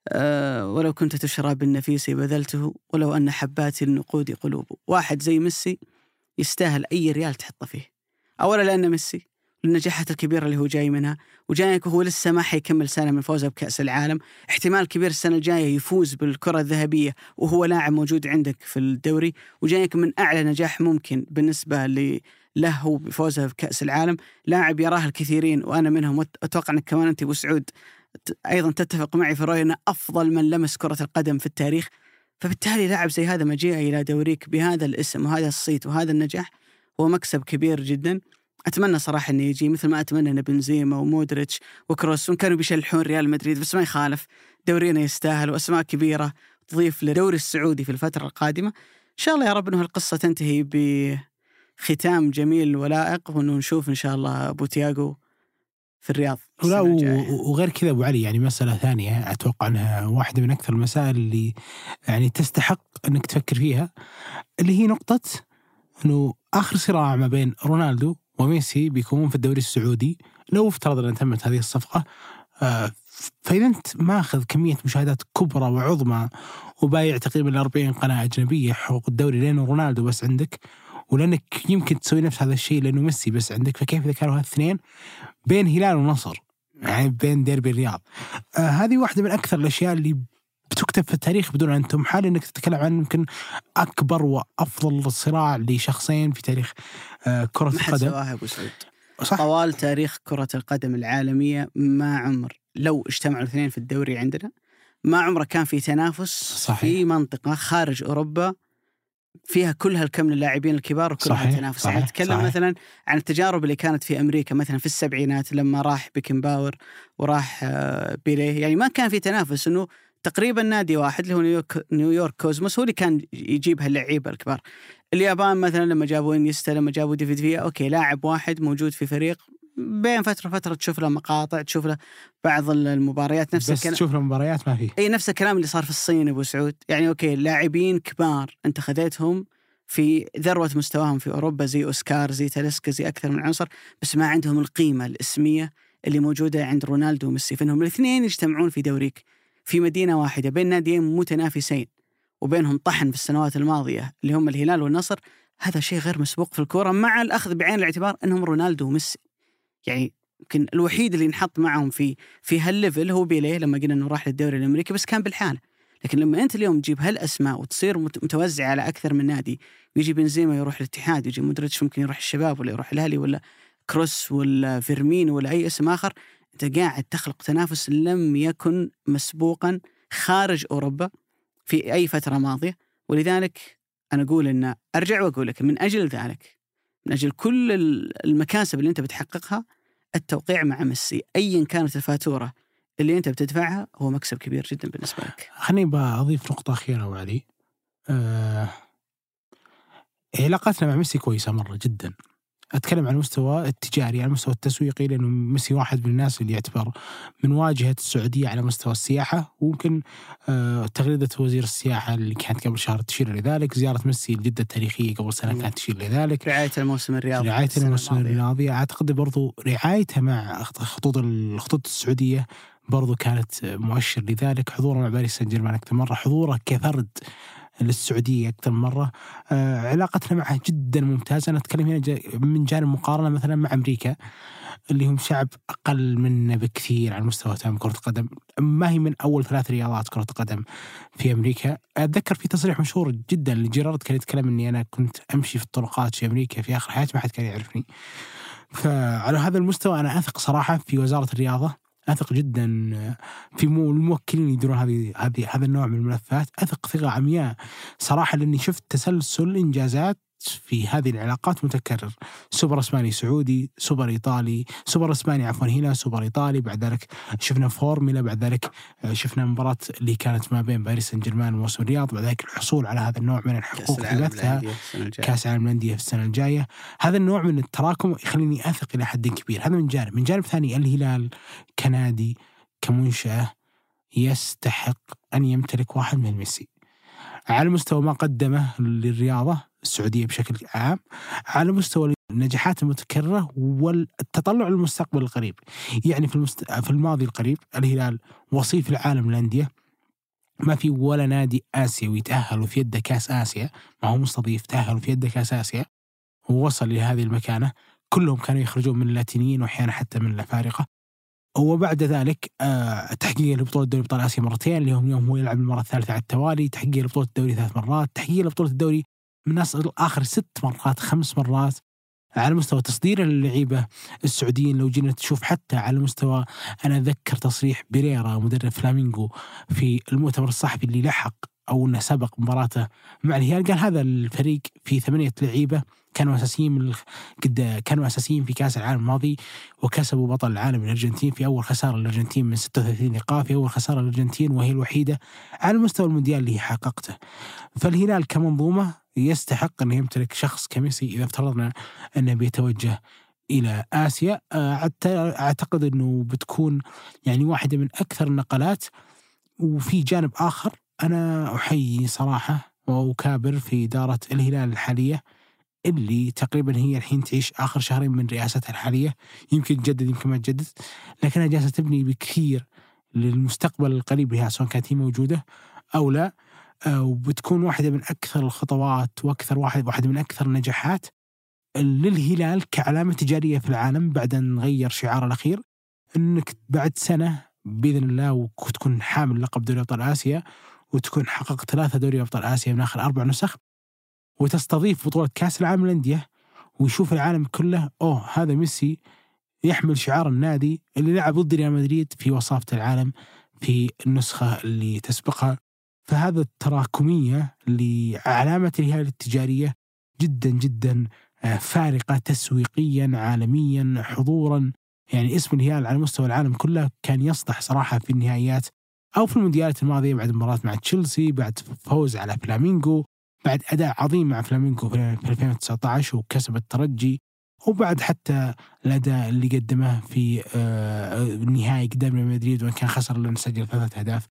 أه ولو كنت تشرى بالنفيس بذلته ولو أن حبات النقود قلوب. واحد زي ميسي يستاهل أي ريال تحطه فيه. أولا لأنه ميسي النجاحات الكبيره اللي هو جاي منها وجايك وهو لسه ما حيكمل سنة من فوزه بكأس العالم. احتمال كبير السنة الجاية يفوز بالكرة الذهبية وهو لاعب موجود عندك في الدوري وجايك من أعلى نجاح ممكن بالنسبة ل له بفوزه بكأس العالم. لاعب يراه الكثيرين وأنا منهم أتوقع إنك كمان أنت أبو سعود. ت- أيضا تتفق معي في رؤيه انه أفضل من لمس كرة القدم في التاريخ فبالتالي لاعب زي هذا مجيئه إلى دوريك بهذا الاسم وهذا الصيت وهذا النجاح هو مكسب كبير جدا. أتمنى صراحة إنه يجي مثل ما أتمنى إن بنزيما ومودريتش وكروس كانوا بيشلحون ريال مدريد بس ما يخالف دورينا يستاهل وأسماء كبيرة تضيف للدوري السعودي في الفترة القادمة. إن شاء الله يا رب إنه القصة تنتهي بختام جميل ولائق وانه نشوف إن شاء الله أبو تياجو في الرياض الجاية. و- وغير كذا أبو علي يعني مسألة ثانية أتوقع أنها واحدة من أكثر المسائل اللي يعني تستحق أنك تفكر فيها اللي هي نقطة إنه آخر صراع ما بين رونالدو وميسي بيكون في الدوري السعودي لو افترض أن تمت هذه الصفقة آه، فإذا أنت ماخذ كمية مشاهدات كبرى وعظمى وبايع تقريبا 40 قناة أجنبية حقوق الدوري لأنه رونالدو بس عندك ولأنك يمكن تسوي نفس هذا الشيء لأنه ميسي بس عندك فكيف إذا كانوا هالاثنين؟ بين هلال ونصر يعني بين ديربي الرياض. آه هذه واحدة من أكثر الأشياء اللي بتكتب في التاريخ بدون أن تمحى لأنك تتكلم عن يمكن أكبر وأفضل صراع لشخصين في تاريخ آه كرة القدم. أبو سعود. صح. طوال تاريخ كرة القدم العالمية ما عمر لو اجتمعوا الاثنين في الدوري عندنا ما عمره كان في تنافس صحيح. في منطقة خارج أوروبا فيها كل هالكم من اللاعبين الكبار وكل هالتنافس يعني نتكلم صحيح. مثلا عن التجارب اللي كانت في أمريكا مثلا في السبعينات لما راح بيكنباور وراح آه، بيليه يعني ما كان في تنافس إنه تقريبا نادي واحد اللي هو نيويورك, نيويورك كوزموس هو اللي كان يجيب هاللعيبة الكبار. اليابان مثلا لما جابوا إنيستا لما جابوا ديفيد فيا أوكي لاعب واحد موجود في فريق بين فترة فتره تشوف له مقاطع تشوف له بعض المباريات نفس بس الكلام. تشوف المباريات ما في إي نفس الكلام اللي صار في الصين أبو سعود. يعني أوكي لاعبين كبار أنت خذيتهم في ذروة مستواهم في أوروبا زي أوسكار زي تاليسكا زي أكثر من عنصر بس ما عندهم القيمة الإسمية اللي موجودة عند رونالدو وميسي. فإنهم الاثنين يجتمعون في دوريك في مدينة واحدة بين ناديين متنافسين وبينهم طحن في السنوات الماضية اللي هم الهلال والنصر. هذا شيء غير مسبوق في الكورة مع الأخذ بعين الاعتبار إنهم رونالدو وميسي. يعني يمكن الوحيد اللي انحط معهم في في هالليفل هو بيليه لما قلنا إنه راح للدوري الأمريكي بس كان بالحاله لكن لما أنت اليوم تجيب هالأسماء وتصير مت- متوزعة على أكثر من نادي ويجي بنزيما يروح الاتحاد يجي مودريتش ممكن يروح الشباب ولا يروح الأهلي ولا كروس ولا فيرمين ولا أي اسم آخر أنت قاعد تخلق تنافس لم يكن مسبوقا خارج أوروبا في أي فترة ماضية. ولذلك أنا أقول إن أرجع وأقول لك من أجل ذلك من أجل كل ال- المكاسب اللي انت بتحققها التوقيع مع ميسي ايا كانت الفاتورة اللي انت بتدفعها هو مكسب كبير جدا بالنسبة لك. خليني بضيف نقطة أخيرة أبو علي آه علاقتنا مع ميسي كويسة مرة جدا أتكلم عن المستوى التجاري على المستوى التسويقي لأنه ميسي واحد من الناس اللي يعتبر من واجهة السعودية على مستوى السياحة ويمكن آه تغريدة وزير السياحة اللي كانت قبل شهر تشير لذلك زيارة ميسي لجدة التاريخية قبل مم. كانت تشير لذلك رعاية الموسم الرياضي السنة الموسم. الماضية أعتقد برضو رعايته مع خطوط الخطوط السعودية برضو كانت مؤشر لذلك حضوره مع باريس سان جيرمان أكثر مرة حضوره كفرد للسعودية أكثر من مرة. آه علاقتنا معه جدا ممتازة. أنا أتكلم هنا من جانب مقارنة مثلا مع أمريكا اللي هم شعب أقل منا بكثير على مستوى تام كرة القدم. ما هي من أول ثلاث رياضات كرة قدم في أمريكا. أتذكر في تصريح مشهور جدا لجيرارد كان يتكلم أني أنا كنت أمشي في الطرقات في أمريكا في آخر حياتي ما حد كان يعرفني. فعلى هذا المستوى أنا أثق صراحة في وزارة الرياضة. أثق جدا في مو- الموكلين يديرون هذه هذه هذا النوع من الملفات. أثق ثقة عمياء. صراحة لأني شفت تسلسل إنجازات في هذه العلاقات متكرر. سوبر أسباني سعودي سوبر إيطالي سوبر أسباني عفوا هنا سوبر إيطالي بعد ذلك شفنا فورمولا بعد ذلك شفنا مباراة اللي كانت ما بين باريس سان جيرمان وموسم الرياض بعد ذلك الحصول على هذا النوع من الحقوق في بثها للأندية السنة الجاية. كأس العالم للأندية في السنة الجاية. هذا النوع من التراكم يخليني أثق إلى حد كبير. هذا من جانب. من جانب ثاني الهلال كنادي كمنشأة يستحق أن يمتلك واحد من ميسي. على مستوى ما قدمه للرياضة السعودية بشكل عام على مستوى النجاحات المتكررة والتطلع للمستقبل القريب. يعني في المست... في الماضي القريب الهلال وصيف العالم للأندية. ما في ولا نادي آسيوي تأهل في يده كأس آسيا. ما هو مستضيف تأهل في يده كأس آسيا. ووصل لهذه المكانة. كلهم كانوا يخرجون من اللاتينيين وأحيانا حتى من الأفارقة. وبعد ذلك آه، تحقيق لبطولة دوري أبطال آسيا مرتين. اللي هم يوم هو يلعب المرة الثالثة على التوالي تحقيق لبطولة الدوري ثلاث مرات تحقيق لبطولة الدوري من آخر ست مرات خمس مرات على مستوى تصدير اللعيبة السعوديين. لو جينا تشوف حتى على مستوى أنا اتذكر تصريح بيريرا مدرب فلامينغو في المؤتمر الصحفي اللي لحق أو إنه سبق مباراته مع الهلال. قال هذا الفريق في ثمانية لعيبة كانوا أساسيين من قد كانوا أساسيين في كأس العالم الماضي وكسبوا بطل العالم الأرجنتين في أول خسارة الارجنتين من 36 لقاء في أول خسارة الارجنتين وهي الوحيدة على مستوى المونديال اللي هي حققته. فالهلال كمنظومة يستحق انه يمتلك شخص كميسي إذا افترضنا أنه بيتوجه إلى آسيا آه، أعتقد أنه بتكون يعني واحدة من أكثر النقلات وفي جانب آخر أنا أحيي صراحة وأكابر في إدارة الهلال الحالية اللي تقريبا هي الحين تعيش آخر شهرين من رئاستها الحالية. يمكن تجدد يمكن ما تجدد. لكنها جالسة تبني بكثير للمستقبل القريب لها سواء كانت هي موجودة أو لا. آه، وبتكون واحدة من أكثر الخطوات وأكثر واحد واحدة من أكثر النجاحات للهلال كعلامة تجارية في العالم بعد أن غير شعاره الأخير. إنك بعد سنة بإذن الله وتكون حامل لقب دوري أبطال آسيا وتكون حققت ثلاثة دوري أبطال آسيا من آخر أربع نسخ. وتستضيف بطولة كأس العالم للأندية ويشوف العالم كله أوه هذا ميسي يحمل شعار النادي اللي لعب ضد ريال مدريد في وصافة العالم في النسخة اللي تسبقها. فهذا التراكمية لعلامة الهلال التجارية جدا جدا آه، فارقة تسويقيا عالميا حضورا. يعني اسم الهلال على مستوى العالم كله كان يصدح صراحة في النهائيات أو في المونديالات الماضية بعد مباراة مع تشيلسي بعد فوز على فلامينغو. بعد أداء عظيم مع فلامينغو في 2019 وكسب الترجي وبعد حتى الأداء اللي قدمه في آه، النهائي قدام ريال مدريد وإن كان خسر لأنه سجل ثلاثة أهداف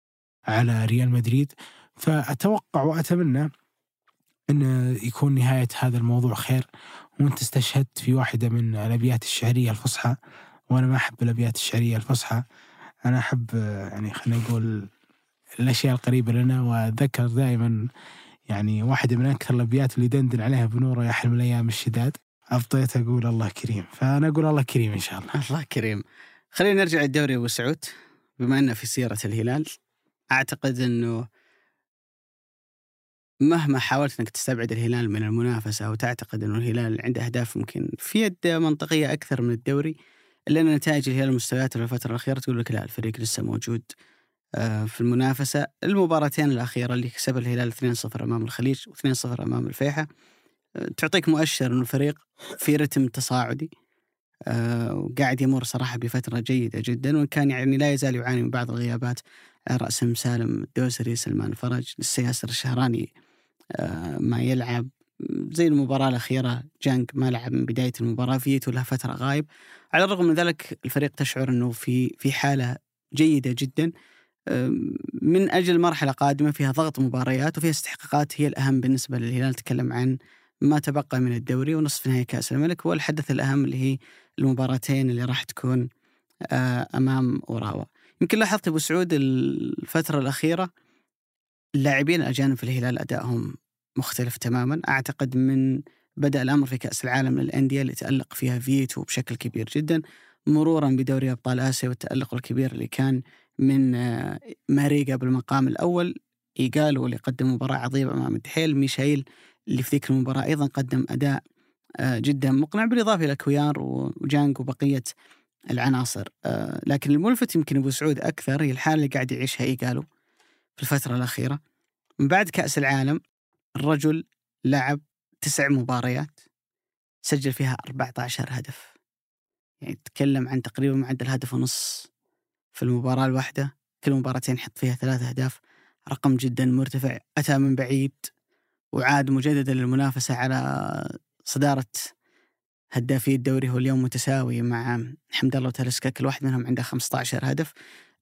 على ريال مدريد. فأتوقع وأتمنى أن يكون نهاية هذا الموضوع خير وأنت استشهدت في واحدة من الأبيات الشعرية الفصحى وأنا ما أحب الأبيات الشعرية الفصحى. أنا أحب آه، يعني خلينا نقول الأشياء القريبة لنا وأتذكر دائما يعني واحدة من أكثر الأبيات اللي دندن عليها بنوره يا حلم الأيام الشداد أبطيت أقول الله كريم. فأنا أقول الله كريم إن شاء الله. الله كريم. خلينا نرجع للدوري أبو سعود. بما إنه في سيرة الهلال أعتقد إنه مهما حاولت إنك تستبعد الهلال من المنافسة وتعتقد إنه الهلال عنده أهداف ممكن في يد منطقية أكثر من الدوري إلا إن نتائج الهلال المستويات في الفترة الأخيرة تقول لك لا الفريق لسه موجود. في المنافسة. المباراتين الأخيرة اللي كسب الهلال 2-0 أمام الخليج و2-0 أمام الفيحة. آه، تعطيك مؤشر إنه الفريق في رتم تصاعدي آه، وقاعد يمر صراحة بفترة جيدة جدا. وإن كان يعني لا يزال يعاني من بعض الغيابات. رأسهم سالم الدوسري سلمان فرج لسه ياسر الشهراني آه، ما يلعب. زي المباراة الأخيرة جانج ما لعب من بداية المباراة فيتو له فترة غايب. على الرغم من ذلك الفريق تشعر أنه في في حالة جيدة جدا. من أجل مرحلة قادمة فيها ضغط مباريات وفيها استحقاقات هي الأهم بالنسبة للهلال. تكلم عن ما تبقى من الدوري ونصف نهائي كأس الملك والحدث الأهم اللي هي المباراتين اللي راح تكون آه، أمام أوراوا. يمكن لاحظت أبو سعود الفترة الأخيرة اللاعبين الأجانب في الهلال أدائهم مختلف تماما. أعتقد من بدأ الأمر في كأس العالم للأندية اللي تألق فيها فيتو بشكل كبير جدا مرورا بدوري أبطال آسيا والتألق الكبير اللي كان من آه، ماريجا بالمقام الأول ايجالو اللي قدم مباراة عظيمة أمام الدحيل ميشايل اللي في ذيك المباراة أيضا قدم أداء آه، جدا مقنع بالإضافة إلى كويار وجانج وبقية العناصر. آه، لكن الملفت يمكن أبو سعود أكثر هي الحالة اللي قاعد يعيشها ايجالو في الفترة الأخيرة. من بعد كأس العالم الرجل لعب تسع مباريات سجل فيها 14 هدف. يعني تتكلم عن تقريبا معدل هدف ونص. في المباراة الواحدة كل مباراتين يحط فيها ثلاث أهداف رقم جدا مرتفع أتى من بعيد وعاد مجددا للمنافسة على صدارة هدافي الدوري هو اليوم متساوي مع حمد الله وتالسكا كل واحد منهم عنده 15 هدف.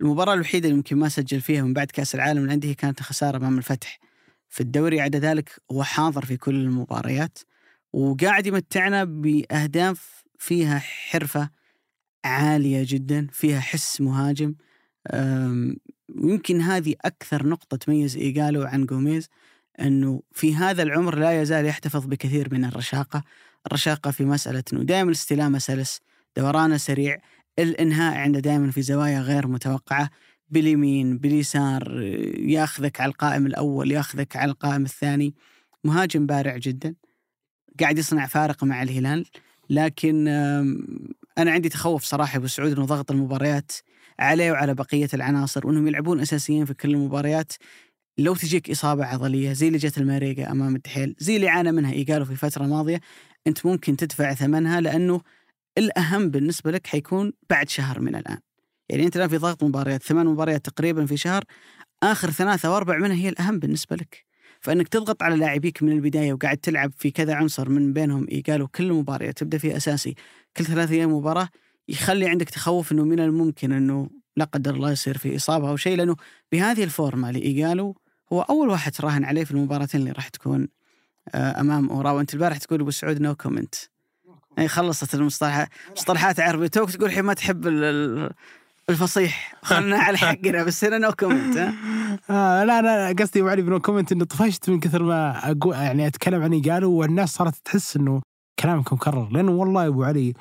المباراة الوحيدة اللي يمكن ما سجل فيها من بعد كأس العالم الأندية كانت خسارة أمام الفتح في الدوري. عدا ذلك هو حاضر في كل المباريات وقاعد يمتعنا بأهداف فيها حرفة عالية جدا فيها حس مهاجم. ويمكن هذه أكثر نقطة تميز إيجالو عن جوميز أنه في هذا العمر لا يزال يحتفظ بكثير من الرشاقة. الرشاقة في مسألة أنه دائما الاستلامة سلس دورانه سريع الإنهاء عنده دائما في زوايا غير متوقعة. باليمين باليسار ياخذك على القائم الأول ياخذك على القائم الثاني. مهاجم بارع جدا. قاعد يصنع فارق مع الهلال لكن أنا عندي تخوف صراحة أبو سعود أنه ضغط المباريات عليه وعلى بقية العناصر وأنهم يلعبون أساسيين في كل المباريات. لو تجيك إصابة عضلية زي اللي جت الماريجا أمام الدحيل زي اللي عانى منها إيجالو في فترة ماضية أنت ممكن تدفع ثمنها لأنه الأهم بالنسبة لك حيكون بعد شهر من الآن. يعني أنت الآن في ضغط مباريات ثمان مباريات تقريبا في شهر آخر ثلاثة أو أربع منها هي الأهم بالنسبة لك. فإنك تضغط على لاعبيك من البداية وقاعد تلعب في كذا عنصر من بينهم إيجالو كل مباراة تبدأ فيها أساسي. كل ثلاثة أيام مباراة يخلي عندك تخوف أنه من الممكن أنه لا قدر الله يصير في إصابة أو شيء لأنه بهذه الفورمة لإيجالو هو أول واحد تراهن عليه في المباراتين اللي راح تكون آه، أمام أورا وأنت البارح تقول أبو سعود no comment أي خلصت المصطلحات مصطلحات عربية. توك تقول الحين ما تحب الفصيح. خلنا على حقنا بس هنا no comment آه لا لا قصدي أبو علي ب no comment إنه طفشت من كثر ما أقول يعني أتكلم عن إيجالو والناس صارت تحس إنه كلامك مكرر لأنه والله يا أبو علي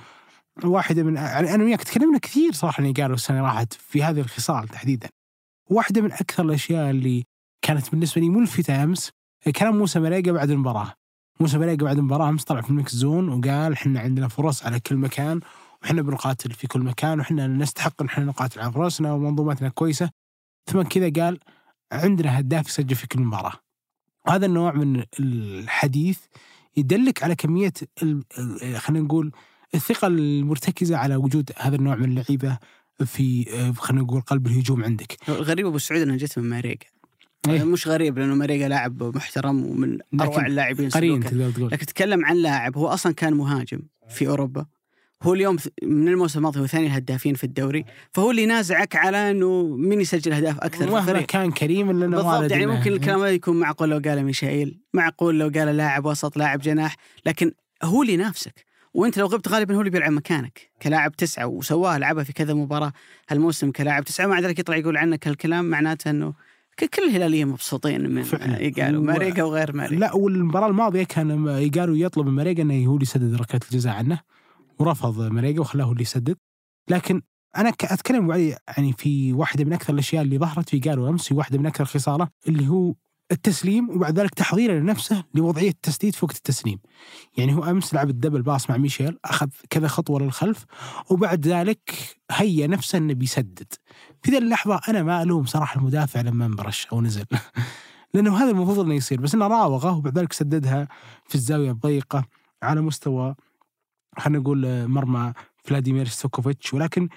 واحدة من يعني أنا وياك تكلمنا كثير صراحة عن إيجالو السنة راحت في هذه الخصال تحديدا. واحدة من أكثر الأشياء اللي كانت بالنسبة لي ملفتة أمس كلام موسى ماريجا بعد المباراة. موسى ماريجا بعد المباراة أمس طلع في ال mixed zone وقال إحنا عندنا فرص على كل مكان وإحنا بنقاتل في كل مكان وإحنا نستحق إن إحنا نقاتل على فرصنا ومنظومتنا كويسة. ثم كذا قال عندنا هداف يسجل في كل مباراة. هذا النوع من الحديث يدلك على كمية خلينا نقول الثقة المرتكزة على وجود هذا النوع من اللعيبة في خلينا نقول قلب الهجوم عندك. الغريب أبو سعود انها جت من ماريجا إيه. مش غريب لأنه ماريجا لاعب محترم ومن أروع اللاعبين قرين تقول. لكن تتكلم عن لاعب هو أصلا كان مهاجم في أوروبا. هو اليوم من الموسم الماضي هو ثاني الهدافين في الدوري فهو اللي ينازعك على إنه مين يسجل أهداف أكثر مهما كان كريم إلا بالضبط يعني ممكن الكلام هذا يكون معقول لو قال ميشائيل معقول لو قال لاعب وسط لاعب جناح لكن هو اللي ينافسك وأنت لو غبت غالبا هو اللي بيلعب مكانك كلاعب تسعة وسواها لعبها في كذا مباراة هالموسم كلاعب تسعة. مع ذلك يطلع يقول عنك هالكلام معناته إنه كل الهلاليه مبسوطين من فعلاً. يقالوا و- ماريجا وغير ماريجا. لا والمباراة الماضية كان إيجالو يطلب من ماريجا إنه هو اللي يسدد ركلات الجزاء عنه. ورفض ماريجا وخلاه اللي يسدد لكن أنا أتكلم يعني في واحدة من أكثر الأشياء اللي ظهرت في إيجالو أمس في واحدة من أكثر خصاله اللي هو التسليم وبعد ذلك تحضيره لنفسه لوضعية التسديد في وقت التسليم. يعني هو أمس لعب ال double pass مع ميشايل أخذ كذا خطوة للخلف وبعد ذلك هيا نفسه إنه بيسدد. في ذي اللحظة أنا ما ألوم صراحة المدافع لما انبرش أو نزل. لأنه هذا المفروض إنه يصير بس إنه راوغه وبعد ذلك سددها في الزاوية الضيقة على مستوى خلينا نقول آه، مرمى فلاديمير ستوكوفيتش ولكن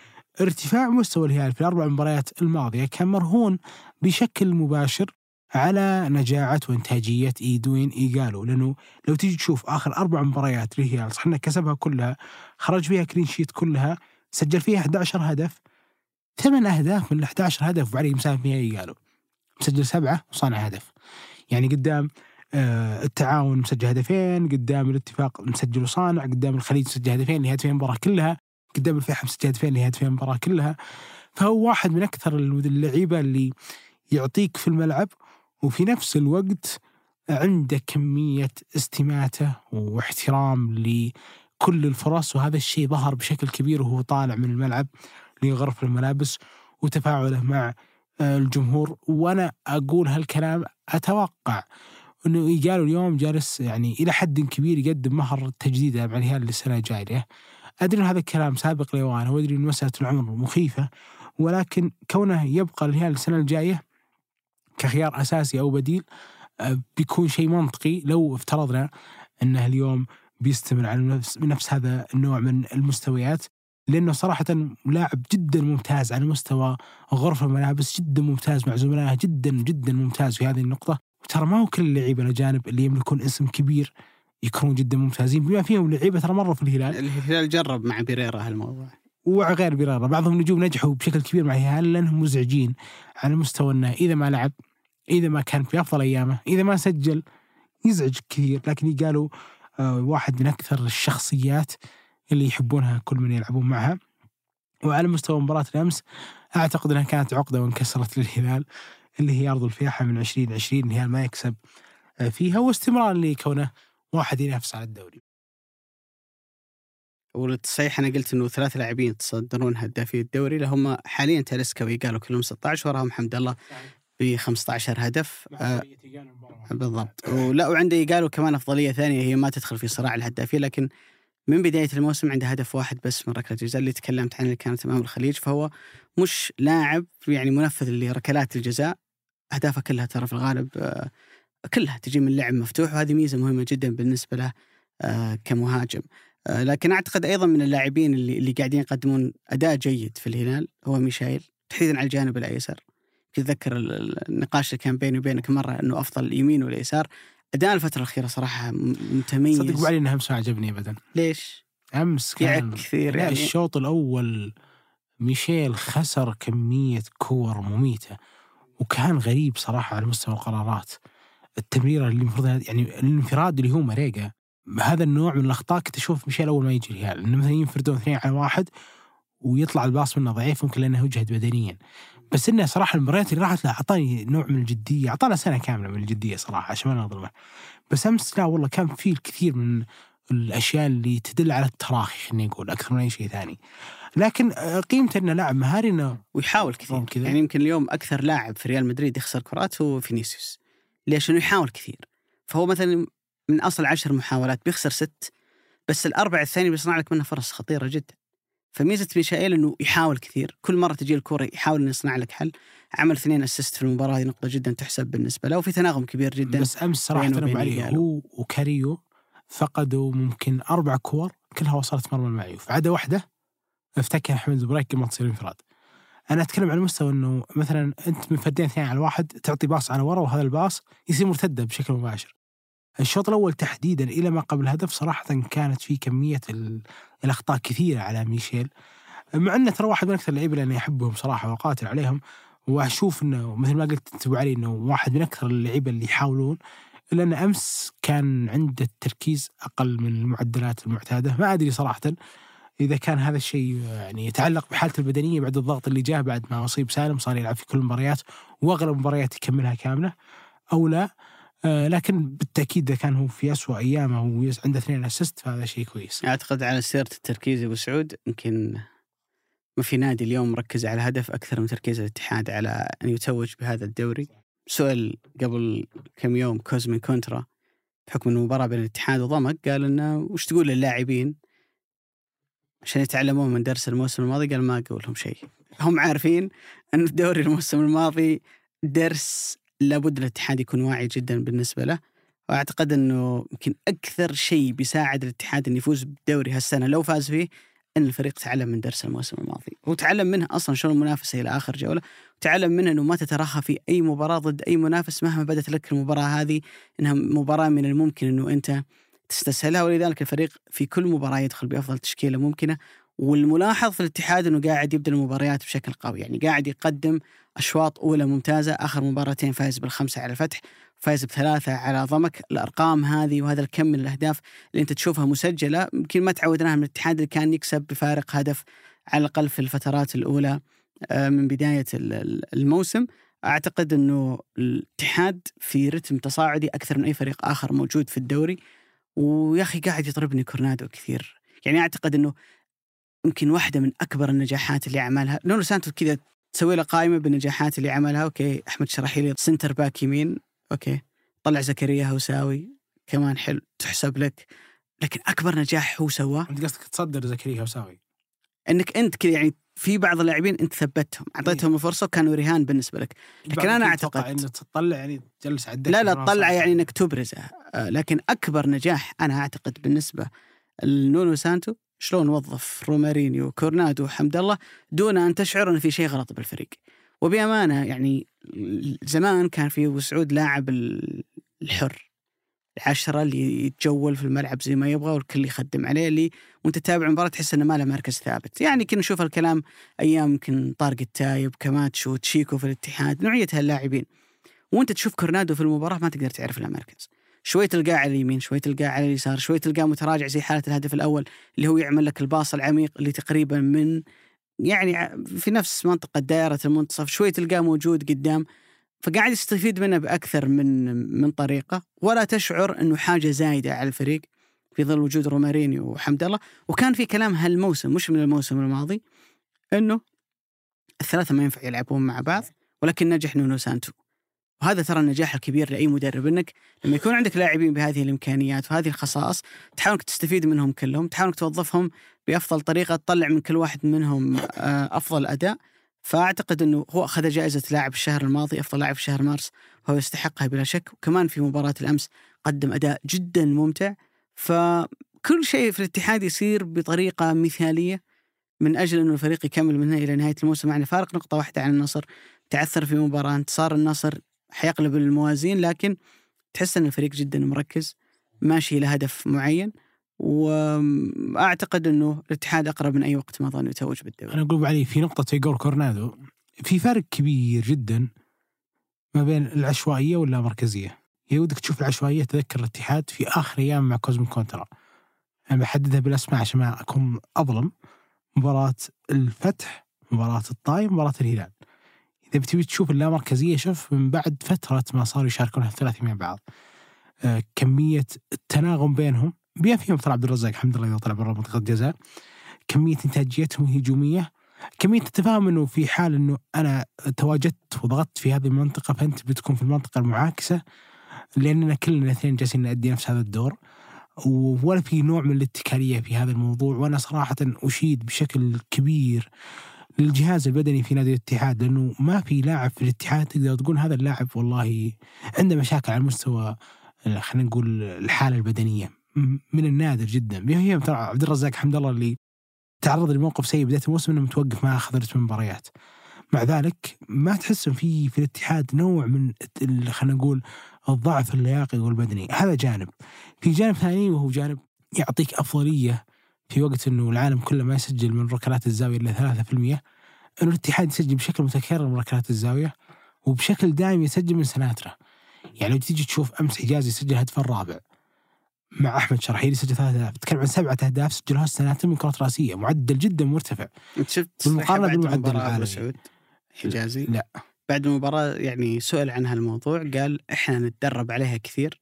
ارتفاع مستوى الهلال في الأربع مباريات الماضية كان مرهون بشكل مباشر على نجاعة وإنتاجية أوديون إيجالو لأنه لو تيجي تشوف آخر أربع مباريات للهلال صح إنه كسبها كلها خرج فيها clean sheet كلها سجل فيها 11 هدف ثمان أهداف من ال 11 هدف وعلي مساهم فيها إيجالو مسجل سبعة وصانع هدف. يعني قدام التعاون مسجل هدفين قدام الاتفاق مسجل وصانع قدام الخليج مسجل هدفين اللي هدفين المباراة كلها. قدام الفيحاء مسجل هدفين اللي هدفين المباراة كلها. فهو واحد من أكثر اللعيبة اللي يعطيك في الملعب وفي نفس الوقت عنده كمية استماتة واحترام لكل الفرص. وهذا الشيء ظهر بشكل كبير وهو طالع من الملعب لغرف الملابس وتفاعله مع آه، الجمهور. وأنا أقول هالكلام أتوقع إنه قالوا اليوم جالس يعني إلى حد كبير يقدم مهر تجديده مع الهلال للسنه الجاية. أدري إن هذا الكلام سابق لاوانه وأدري إن مسألة العمر مخيفة ولكن كونه يبقى الهلال السنة الجاية كخيار أساسي أو بديل آه، بيكون شيء منطقي لو افترضنا إنه اليوم بيستمر على نفس بنفس هذا النوع من المستويات لأنه صراحة لاعب جدا ممتاز على مستوى غرف الملابس جدا ممتاز مع زملائه جدا جدا ممتاز في هذه النقطة وترى ما هو كل اللعيبه الاجانب اللي يملكون اسم كبير يكونون جدا ممتازين. بما فيهم لعيبة ترى مروا في الهلال. الهلال جرب مع بيريرا هالموضوع. وغير برارة بعضهم نجوم نجحوا بشكل كبير مع الهلال لأنهم مزعجين على مستوى إنه إذا ما لعب إذا ما كان في أفضل أيامه إذا ما سجل يزعج كثير. لكن قالوا آه، واحد من أكثر الشخصيات اللي يحبونها كل من يلعبون معها. وعلى مستوى مباراة الأمس أعتقد إنها كانت عقدة وانكسرت للهلال. اللي هي أرض الفيحاء من 2020 الهلال ما يكسب آه، فيها واستمرار لكونه واحد ينافس على الدوري. والصحيح أنا قلت إنه ثلاث لاعبين يتصدرون هدافي الدوري اللي هم حاليا تاليسكا ويقالوا كلهم 16 وراهم حمد الله ب 15 هدف آه بالضبط. ولا وعنده قالوا كمان أفضلية ثانية هي ما تدخل في صراع الهدافين لكن من بداية الموسم عنده هدف واحد بس من ركلة الجزاء اللي تكلمت عنه اللي كانت أمام الخليج فهو مش لاعب يعني منفذ لركلات الجزاء. اهدافه كلها ترى في الغالب آه، كلها تجي من لعب مفتوح وهذه ميزة مهمة جدا بالنسبة له آه، كمهاجم. آه، لكن أعتقد أيضا من اللاعبين اللي اللي قاعدين يقدمون أداء جيد في الهلال هو ميشايل تحديدا على الجانب الأيسر. تتذكر ال- ال- النقاش اللي كان بيني وبينك مرة إنه أفضل يمين ولا يسار أداء الفترة الأخيرة صراحة متميز. صدق علي انها أمس ما عجبني ابدا. ليش؟ أمس كان كثير لا يعني. الشوط الأول ميشيل خسر كمية كور مميتة. وكان غريب صراحة على مستوى القرارات. التمريره اللي المفروض يعني الانفراد اللي هو مريقه هذا النوع من الأخطاء كنت أشوف ميشيل اول ما يجي الهلال. إنه مثلا ينفردون اثنين على واحد ويطلع الباص منه ضعيف ممكن لأنه يجهد بدنيا. بس إنه صراحة المباريات اللي راحت له أعطاني نوع من الجدية أعطانا سنة كاملة من الجدية صراحة عشان ما نظلمه. بس أمس لا والله كان في الكثير من الأشياء اللي تدل على التراخي خلينا نقول أكثر من أي شيء ثاني. لكن آه، قيمته انه لاعب مهاري إنه ويحاول كثير. كذا. يعني يمكن اليوم أكثر لاعب في ريال مدريد يخسر كرات هو فينيسيوس. ليش؟ إنه يحاول كثير. فهو مثلا من أصل عشر محاولات بيخسر ست بس الأربع الثاني بيصنع لك منها فرص خطيرة جدا. فميزة ميشايل إنه يحاول كثير. كل مرة تجي الكوره يحاول إنه يصنع لك حل. عمل اثنين assist في المباراة هذه نقطة جدا تحسب بالنسبة له. وفي تناغم كبير جدا بس أمس صراحة وبين عليه. هو وكاريو فقدوا ممكن أربع كور كلها وصلت مرمى المعيوف عدا واحدة أفتكر احمد البريك قبل ما تصير انفراد أنا أتكلم على مستوى إنه مثلا أنت من فردين اثنين على واحد تعطي pass على ورا وهذا ال pass يصير مرتدة بشكل مباشر. الشوط الأول تحديدا إلى ما قبل الهدف صراحة كانت في كمية ال- الأخطاء كثيرة على ميشيل. مع إنه ترى واحد من أكثر اللعيبة اللي أنا أحبهم صراحة وأقاتل عليهم وأشوف إنه مثل ما قلت أنت أبو علي إنه واحد من أكثر اللعيبة اللي يحاولون إلا إن أمس كان عنده التركيز أقل من المعدلات المعتادة. ما أدري صراحة إذا كان هذا الشيء يعني يتعلق بحالته البدنية بعد الضغط اللي جاه بعد ما أصيب سالم صار يلعب في كل المباريات وأغلب المباريات يكملها كاملة أو لا. آه لكن بالتأكيد إذا كان هو في اسوء أيامه وعنده اثنين assist فهذا شيء كويس. أعتقد على سيره التركيز أبو سعود يمكن ما في نادي اليوم مركز على هدف أكثر من تركيز الاتحاد على أن يتوج بهذا الدوري. سؤال قبل كم يوم كوزمي كونترا بحكم المباراة بين الاتحاد وضمك قال إنه وش تقول للاعبين عشان يتعلمون من درس الموسم الماضي قال ما أقول لهم شيء. هم عارفين إن الدوري الموسم الماضي درس لابد الاتحاد يكون واعي جدا بالنسبة له وأعتقد إنه يمكن أكثر شيء بيساعد الاتحاد انه يفوز بالدوري هالسنة لو فاز فيه إن الفريق تعلم من درس الموسم الماضي. وتعلم منه أصلا شلون المنافسة إلى آخر جولة وتعلم منه إنه ما تترخى في أي مباراة ضد أي منافس مهما بدت لك المباراة هذه إنها مباراة من الممكن إنه أنت تستسهلها ولذلك الفريق في كل مباراة يدخل بأفضل تشكيلة ممكنة والملاحظ في الاتحاد إنه قاعد يبدأ المباريات بشكل قوي يعني قاعد يقدم أشواط أولى ممتازة آخر مباراتين فايز بالخمسة على الفتح فايز بثلاثة على ضمك. الأرقام هذه وهذا الكم من الأهداف اللي أنت تشوفها مسجلة يمكن ما تعودناها من الاتحاد اللي كان يكسب بفارق هدف على الأقل في الفترات الأولى آه، من بداية ال- ال- الموسم. أعتقد إنه الاتحاد في رتم تصاعدي أكثر من أي فريق آخر موجود في الدوري. ويا أخي قاعد يطربني كورنادو كثير. يعني أعتقد إنه يمكن واحدة من أكبر النجاحات اللي عملها نونو سانتو كذا تسوي له قائمة بالنجاحات اللي عملها أوكي أحمد شراحيلي center back يمين أوكي طلع زكريا هوساوي كمان حلو تحسب لك. لكن أكبر نجاح هو سواه أنت قصدك تصدر زكريا هوساوي إنك أنت كذا يعني في بعض اللاعبين انت ثبتهم اعطيتهم الفرصة وكانوا رهان بالنسبة لك. لكن أنا أعتقد إنه تطلع يعني تجلس على لا لا. تطلع يعني إنك تبرزه آه، لكن أكبر نجاح أنا أعتقد بالنسبة لنونو سانتو شلون وظف رومارينيو كورنادو وحمد الله دون أن تشعر إن في شيء غلط بالفريق. وبأمانة يعني زمان كان في ابو سعود لاعب ال- الحر. العشرة اللي يتجول في الملعب زي ما يبغى والكل يخدم عليه اللي وانت تتابع المباراة تحس إنه ما له مركز ثابت، يعني كنا نشوف الكلام أيام يمكن طارق التايب كماتشو تشيكو في الاتحاد نوعية هاللاعبين. وانت تشوف كورنادو في المباراة ما تقدر تعرف له مركز. شوي تلقاه على اليمين، شوي تلقاه على اليسار، شوي تلقاه متراجع زي حالة الهدف الأول اللي هو يعمل لك الباص العميق اللي تقريبا من يعني في نفس منطقة دائرة المنتصف، شوي تلقاه موجود قدام. فقاعد يستفيد منه بأكثر من من طريقة. ولا تشعر أنه حاجة زايدة على الفريق في ظل وجود رومارينيو وحمد الله. وكان في كلام هالموسم مش من الموسم الماضي أنه الثلاثة ما ينفع يلعبون مع بعض ولكن نجح نونو سانتو. وهذا ترى النجاح الكبير لأي مدرب إنك لما يكون عندك لاعبين بهذه الإمكانيات وهذه الخصائص تحاول تستفيد منهم كلهم، تحاول توظفهم بأفضل طريقة تطلع من كل واحد منهم آه، أفضل أداء، فأعتقد إنه هو أخذ جائزة لاعب الشهر الماضي أفضل لاعب في شهر مارس وهو يستحقها بلا شك، وكمان في مباراة الأمس قدم أداء جدا ممتع، فكل شيء في الاتحاد يصير بطريقة مثالية من أجل إنه الفريق يكمل من هنا إلى نهاية الموسم. يعني فارق نقطة واحدة عن النصر. تعثر في مباراة انتصار النصر حيقلب الموازين لكن تحس إن الفريق جدا مركز ماشي إلى هدف معين. وأعتقد إنه الاتحاد أقرب من أي وقت مضى انه يتوج بالدوري. أنا أقول علي في نقطة ايجور كورنادو في فرق كبير جدا ما بين العشوائية واللامركزيه يا ودك تشوف العشوائية تذكر الاتحاد في آخر أيام مع كوزمو كونترا. أنا بحددها بالأسماء عشان ما أكون أظلم. مباراة الفتح مباراة الطايف مباراة الهلال. إذا بتبي تشوف اللامركزية شوف من بعد فترة ما صاروا يشاركون الثلاثه مع بعض. آه، كمية التناغم بينهم. بما فيهم طلع عبد الرزاق الحمد لله إذا طلع برا منطقة الجزاء. كمية انتاجيتهم هجوميه كمية التفاهم إنه في حال إنه أنا تواجدت وضغطت في هذه المنطقة فأنت بتكون في المنطقة المعاكسة لأننا كلنا الاثنين جالسين نأدي نفس هذا الدور. ولا في نوع من الاتكالية في هذا الموضوع وأنا صراحة أشيد بشكل كبير للجهاز البدني في نادي الاتحاد لأنه ما في لاعب في الاتحاد تقدر تقول هذا اللاعب والله عنده مشاكل على مستوى خلينا نقول الحالة البدنية. من النادر جدا. هي ترى عبد الرزاق حمد الله اللي تعرض لموقف سيء بداية الموسم إنه متوقف ما اخذ رتم المباريات مع ذلك ما تحس في في الاتحاد نوع من خلينا نقول الضعف اللياقي والبدني. هذا جانب. في جانب ثاني وهو جانب يعطيك أفضلية في وقت إنه العالم كله ما يسجل من ركلات الزاوية إلا 3% إنه الاتحاد يسجل بشكل متكرر من ركلات الزاوية وبشكل دائم يسجل من سناترا. يعني لو تيجي تشوف أمس حجازي سجل هدف الرابع مع أحمد شرحيلي سجل ثلاث أهداف. تتكلم عن سبعة أهداف سجلها السناتر من كرات راسية. معدل جدا مرتفع. أنت شفت بعد بالمعدل العالمي. سعود حجازي؟ لا. بعد المباراة يعني سئل عن هالموضوع قال إحنا نتدرب عليها كثير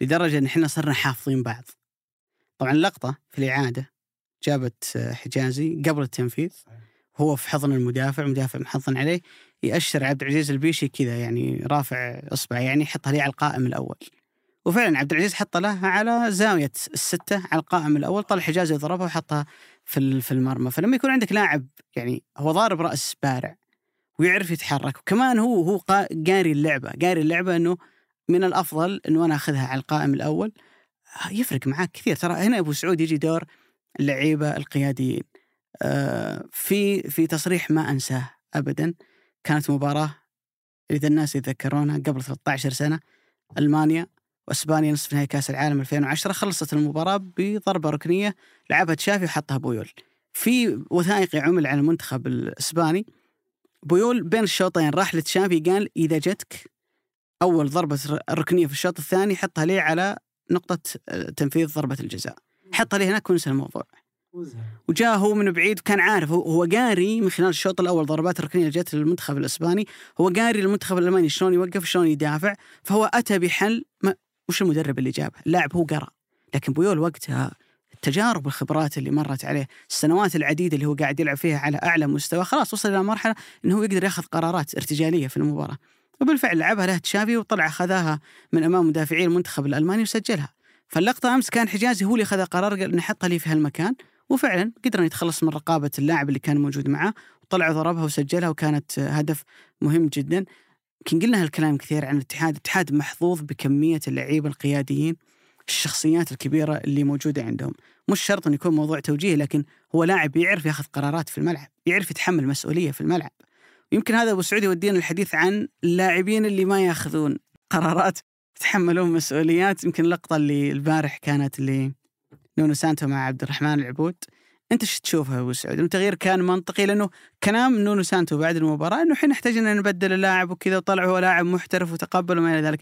لدرجة إن إحنا صرنا حافظين بعض. طبعا اللقطة في الإعادة جابت حجازي قبل التنفيذ. هو في حضن المدافع المدافع محضن عليه يأشر عبد العزيز البيشي كذا يعني رافع إصبعه يعني يحطها لي على القائم الأول. وفعلا عبد العزيز حط لها على زاوية الستة على القائم الأول طلع حجازي ضربها وحطها في في المرمى. فلما يكون عندك لاعب يعني هو ضارب رأس بارع ويعرف يتحرك وكمان هو هو قا- قاري اللعبة قاري اللعبة إنه من الأفضل إنه أنا أخذها على القائم الأول. يفرق معاك كثير. ترى هنا أبو سعود يجي دور اللعيبة القياديين. آه، في في تصريح ما أنساه ابدا. كانت مباراة إذا الناس يتذكرونها قبل 13 سنة ألمانيا وأسبانيا نصف نهائي كأس العالم 2010 خلصت المباراة بضربة ركنية لعبها تشافي وحطها بويول. في وثائقي عمل على المنتخب الإسباني. بويول بين الشوطين راح لتشافي قال إذا جتك أول ضربة ركنية في الشوط الثاني حطها لي على نقطة آه، تنفيذ ضربة الجزاء. حطها لي هناك ونسى الموضوع. وجاء هو من بعيد وكان عارف هو- قاري من خلال الشوط الأول ضربات اللي جت للمنتخب الإسباني. هو قاري المنتخب الألماني شلون يوقف شلون يدافع. فهو أتى بحل وش المدرب اللي جابه؟ اللاعب هو قرأ. لكن بويول وقتها التجارب والخبرات اللي مرت عليه السنوات العديدة اللي هو قاعد يلعب فيها على أعلى مستوى خلاص وصل إلى مرحلة إنه هو يقدر يأخذ قرارات ارتجالية في المباراة. وبالفعل لعبها له تشافي وطلع أخذها من أمام مدافعي المنتخب الألماني وسجلها. فاللقطة أمس كان حجازي هو اللي أخذ قرار قال نحطها لي في هالمكان. وفعلا قدر يتخلص من رقابة اللاعب اللي كان موجود معه. وطلع ضربها وسجلها وكانت هدف مهم جدا. يمكن قلنا هالكلام كثير عن الاتحاد الاتحاد محظوظ بكمية اللعيبة القياديين الشخصيات الكبيرة اللي موجودة عندهم. مش شرط انه يكون موضوع توجيه لكن هو لاعب يعرف ياخذ قرارات في الملعب يعرف يتحمل مسؤولية في الملعب. يمكن هذا أبو سعود يودينا الحديث عن اللاعبين اللي ما ياخذون قرارات يتحملون مسؤوليات. يمكن اللقطة اللي البارح كانت اللي نونو سانتو مع عبد الرحمن العبود. أنت إيش تشوفها أبو سعود؟ التغيير كان منطقي لأنه كلام نونو سانتو بعد المباراة إنه إحنا نحتاج إن نبدل اللاعب وكذا وطلع هو لاعب محترف وتقبل وما إلى ذلك.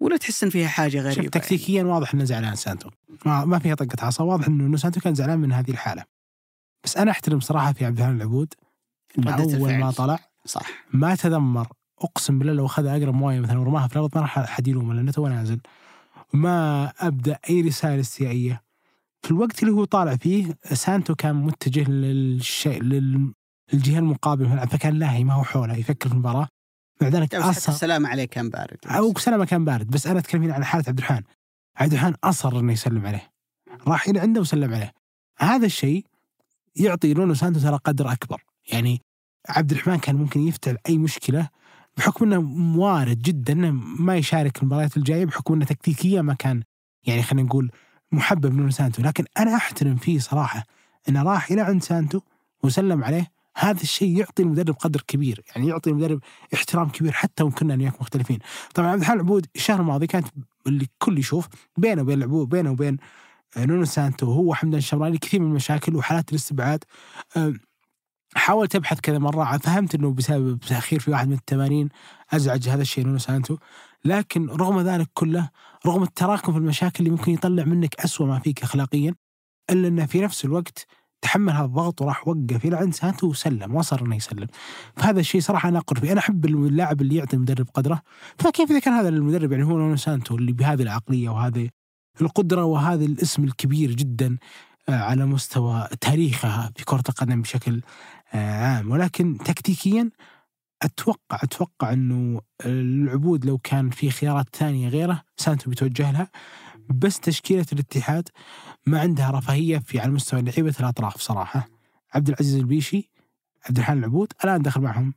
ولا تحس إن فيها حاجة غريبة شوف تكتيكيا واضح إنه زعلان سانتو. ما, ما فيها طقة عصا. واضح إنه إنه سانتو كان زعلان من هذه الحالة. بس أنا أحترم صراحة في عبد الرحمن العبود انه أول الفعل. ما طلع صح. ما تذمر. أقسم بالله لو أخذ أقرب مويه مثلا ورماها في الأرض ما راح احد يلومه لأنه تو نازل. ما أبدى أي رسالة استيائية. في الوقت اللي هو طالع فيه سانتو كان متجه للشيء لل- للجهة المقابلة. فكان لاهي ما هو حوله يفكر في المباراة. مع ذلك أصر. السلام عليه كان بارد. أو سلامه كان بارد. بس أنا أتكلم هنا عن حالة عبد الرحمن. عبد الرحمن أصر إنه يسلم عليه. راح إلى عنده وسلم عليه. هذا الشيء يعطي نونو سانتو ترى قدر أكبر. يعني عبد الرحمن كان ممكن يفتعل أي مشكلة بحكم إنه وارد جدا إنه ما يشارك المباريات الجاية بحكم إنه تكتيكيا ما كان يعني خلينا نقول محبب نونو سانتو. لكن أنا أحترم فيه صراحة أنه راح إلى عند سانتو وسلم عليه. هذا الشيء يعطي المدرب قدر كبير. يعني يعطي المدرب احترام كبير حتى وإن كنا وياك مختلفين. طبعا عبد الرحمن العبود الشهر الماضي كانت اللي الكل يشوف بينه وبين العبود بينه وبين آه، نونو سانتو. وحمدان الشمراني كثير من المشاكل وحالات الاستبعاد. آه، حاولت أبحث كذا مرة فهمت إنه بسبب تأخير في واحد من التمارين أزعج هذا الشيء نونو سانتو. لكن رغم ذلك كله رغم التراكم في المشاكل اللي ممكن يطلع منك أسوأ ما فيك اخلاقيا إلا انه في نفس الوقت تحمل هذا الضغط وراح وقف إلى عند سانتو وسلم وأصر إنه يسلم. فهذا الشيء صراحة أنا أقدره فيه. أنا أحب اللاعب اللي يعطي المدرب قدره. فكيف إذا كان هذا المدرب يعني هو نونو سانتو اللي بهذه العقلية وهذه القدرة وهذا الاسم الكبير جدا آه، على مستوى تاريخها في كرة القدم بشكل آه، عام. ولكن تكتيكيا أتوقع أتوقع إنه العبود لو كان في خيارات ثانية غيره سانتو بيتوجه لها. بس تشكيلة الاتحاد ما عندها رفاهية في على مستوى لعيبة الأطراف صراحة. عبد العزيز البيشي عبد الرحمن العبود الآن دخل معهم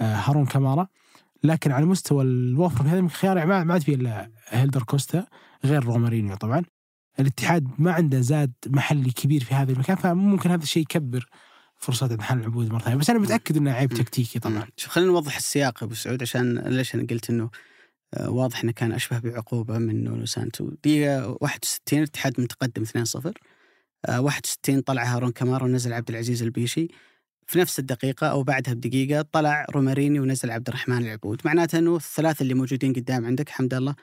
آه، هارون كمارا. لكن على مستوى الوفرة في هذا الخيار ما عاد في إلا هيلدر كوستا غير رومارينيو طبعا. الاتحاد ما عنده زاد محلي كبير في هذا المكان فممكن هذا الشيء يكبر فرصة عبد الرحمن العبود مرة ثانية. بس أنا متأكد إنه عيب تكتيكي طبعا. شوف خلينا نوضح السياق يا أبو سعود عشان ليش أنا قلت إنه آه، واضح إنه كان أشبه بعقوبة من نونو سانتو. دقيقة 61 الاتحاد متقدم 2-0 آه، 61 طلع هارون كمارا ونزل عبد العزيز البيشي. في نفس الدقيقة أو بعدها بدقيقة طلع رومارينيو ونزل عبد الرحمن العبود. معناته أنه الثلاثة اللي موجودين قدام عندك حمد الله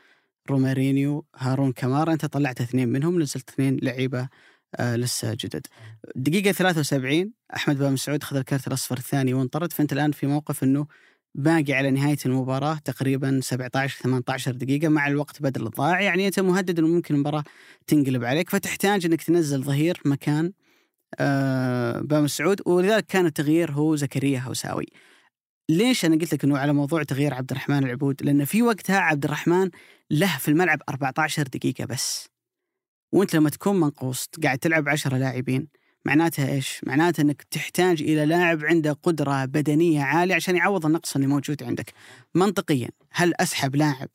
رومارينيو هارون كمارا أنت طلعت اثنين منهم نزلت اثنين لعيبة آه لسه جدد دقيقة 73 أحمد بن مسعود أخذ الكارت الأصفر الثاني وانطرد فأنت الآن في موقف أنه باقي على نهاية المباراة تقريبا 17 18 دقيقة مع الوقت بدل الضائع يعني أنت مهدد أنه ممكن المباراة تنقلب عليك فتحتاج أنك تنزل ظهير مكان آه بن مسعود ولذلك كان التغيير هو زكريا هوساوي ليش أنا قلت لك إنه على موضوع تغيير عبد الرحمن العبود؟ لأن في وقتها عبد الرحمن له في الملعب 14 دقيقة بس. وانت لما تكون منقوص قاعد تلعب 10 لاعبين معناتها إيش؟ معناتها إنك تحتاج إلى لاعب عنده قدرة بدنية عالية عشان يعوض النقص اللي موجود عندك. منطقيا هل أسحب لاعب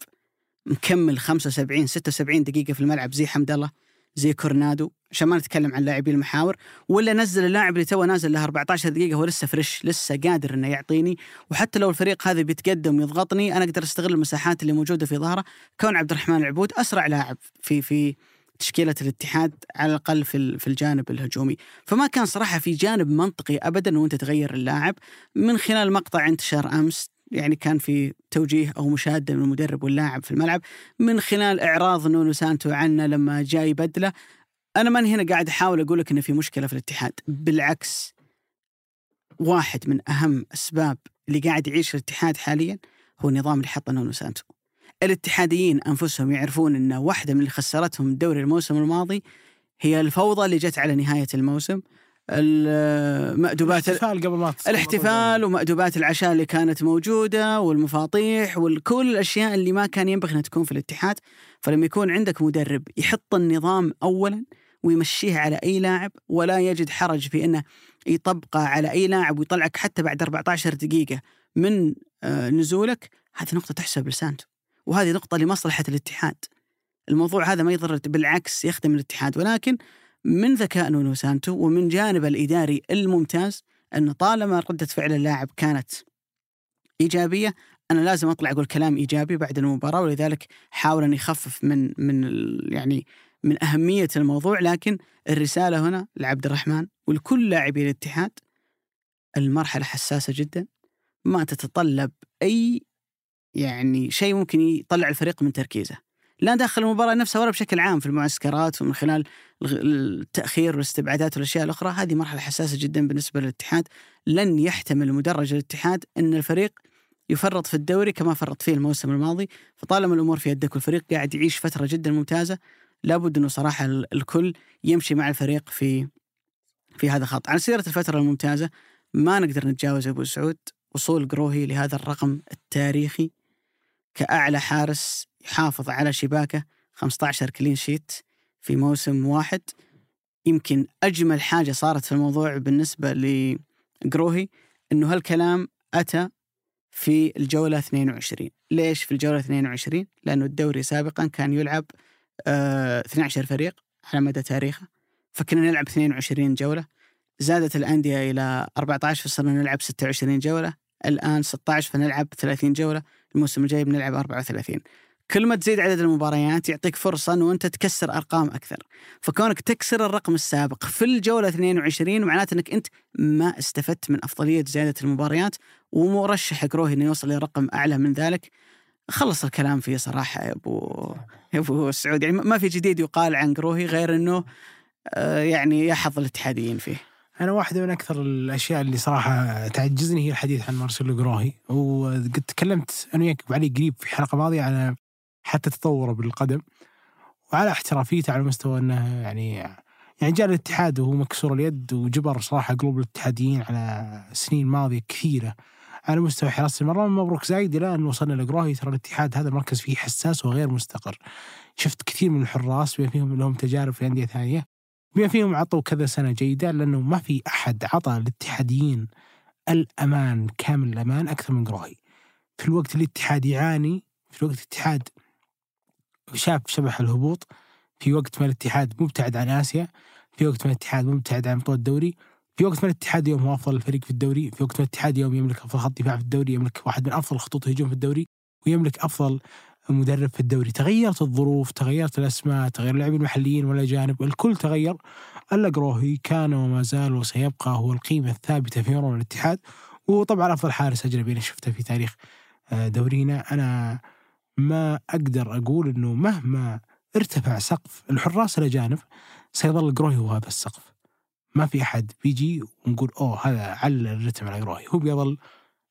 مكمل 75 76 دقيقة في الملعب زي حمد الله زي كورنادو عشان ما نتكلم عن لاعبي المحاور ولا نزل اللاعب اللي تو نازل له 14 دقيقة هو لسه fresh لسه قادر إنه يعطيني وحتى لو الفريق هذا بيتقدم ويضغطني أنا أقدر أستغل المساحات اللي موجودة في ظهره كون عبد الرحمن العبود أسرع لاعب في في تشكيلة الاتحاد على الأقل في في الجانب الهجومي. فما كان صراحة في جانب منطقي أبدا وأنت تغير اللاعب. من خلال مقطع انتشر أمس يعني كان في توجيه أو مشادة من المدرب واللاعب في الملعب. من خلال إعراض نونو سانتو عنه لما جاي بدلة. أنا ماني هنا قاعد أحاول أقول لك إنه في مشكلة في الاتحاد. بالعكس واحد من أهم أسباب اللي قاعد يعيش الاتحاد حاليا هو النظام اللي حطه نونو سانتو. الاتحاديين أنفسهم يعرفون إن واحدة من اللي خسرتهم الدوري الموسم الماضي هي الفوضى اللي جت على نهاية الموسم. المأدوبات الاحتفال قبل ما الاحتفال ومأدوبات العشاء اللي كانت موجودة والمفاطيح وكل الأشياء اللي ما كان ينبغي أنها تكون في الاتحاد. فلما يكون عندك مدرب يحط النظام أولا ويمشيه على أي لاعب ولا يجد حرج في أنه يطبقه على أي لاعب ويطلعك حتى بعد 14 دقيقة من آه، نزولك هذه نقطة تحسب لسانتو. وهذه نقطة لمصلحة الاتحاد. الموضوع هذا ما يضر بالعكس يخدم الاتحاد. ولكن من ذكاء نونو سانتو ومن جانب الإداري الممتاز أنه طالما ردة فعل اللاعب كانت إيجابية أنا لازم أطلع أقول كلام إيجابي بعد المباراة ولذلك حاول أن يخفف من من يعني من أهمية الموضوع. لكن الرسالة هنا لعبد الرحمن ولكل لاعبي الاتحاد المرحلة حساسة جدا ما تتطلب أي يعني شيء ممكن يطلع الفريق من تركيزه. لا داخل المباراة نفسها ولا بشكل عام في المعسكرات ومن خلال التأخير والاستبعادات والأشياء الأخرى هذه مرحلة حساسة جدا بالنسبة للاتحاد. لن يحتمل مدرج الاتحاد أن الفريق يفرط في الدوري كما فرط فيه الموسم الماضي. فطالما الأمور في يدك والفريق قاعد يعيش فترة جدا ممتازة لابد أنه صراحة الكل يمشي مع الفريق في في هذا الخط. على سيرة الفترة الممتازة ما نقدر نتجاوز أبو سعود وصول قروهي لهذا الرقم التاريخي. كأعلى حارس يحافظ على شباكه 15 كلين شيت في موسم واحد. يمكن أجمل حاجة صارت في الموضوع بالنسبة لقروهي أنه هالكلام أتى في الجولة 22 ليش في الجولة 22 لأنه الدوري سابقا كان يلعب آه 12 فريق على مدى تاريخه. فكنا نلعب 22 جولة. زادت الأندية إلى 14 فصرنا نلعب 26 جولة. الآن 16 فنلعب 30 جولة. الموسم الجاي بنلعب 34 كل ما تزيد عدد المباريات يعطيك فرصة أنه أنت تكسر أرقام أكثر. فكونك تكسر الرقم السابق في الجولة 22 معناته أنك أنت ما استفدت من أفضلية زيادة المباريات ومرشح كروهي أنه يوصل لرقم أعلى من ذلك. خلص الكلام فيه صراحة يا أبو يا أبو سعود. يعني ما في جديد يقال عن كروهي غير أنه آه، يعني يحظ الاتحاديين فيه. أنا واحدة من أكثر الأشياء اللي صراحة تعجزني هي الحديث عن مارسيلو جروهي وقد تكلمت أنا وياك علي قريب في حلقة ماضية على حتى تطوره بالقدم وعلى احترافيته على مستوى إنه يعني يعني جاء الاتحاد وهو مكسور اليد وجبر صراحة قلوب الاتحاديين على سنين ماضية كثيرة. على مستوى حراسة المرمى مبروك زايد إلى أن وصلنا لقروهي ترى الاتحاد هذا المركز فيه حساس وغير مستقر. شفت كثير من الحراس بما فيهم لهم تجارب في أندية ثانية. بما فيهم عطوا كذا سنة جيدة لأنه ما في أحد عطى الاتحاديين الأمان كامل الأمان أكثر من قروهي في الوقت اللي الاتحاد يعاني في الوقت الاتحاد شاف شبح الهبوط في وقت ما الاتحاد مبتعد عن آسيا في وقت ما الاتحاد مبتعد عن بطوله الدوري في وقت ما الاتحاد اليوم هو أفضل فريق في الدوري في وقت ما الاتحاد اليوم يملك أفضل خط دفاع في الدوري يملك واحد من أفضل خطوط هجوم في الدوري ويملك أفضل مدرب في الدوري. تغيرت الظروف تغيرت الأسماء تغير اللاعبين المحليين والاجانب الكل تغير. القروهي كان وما زال وسيبقى هو القيمة الثابتة في مرمى الاتحاد. وطبعا أفضل حارس أجنبي أنا شفته في تاريخ آه، دورينا. أنا ما أقدر أقول إنه مهما ارتفع سقف الحراس الاجانب سيظل قروهي هو هذا السقف. ما في أحد بيجي ونقول أوه هذا على الرتم على قروهي هو بيظل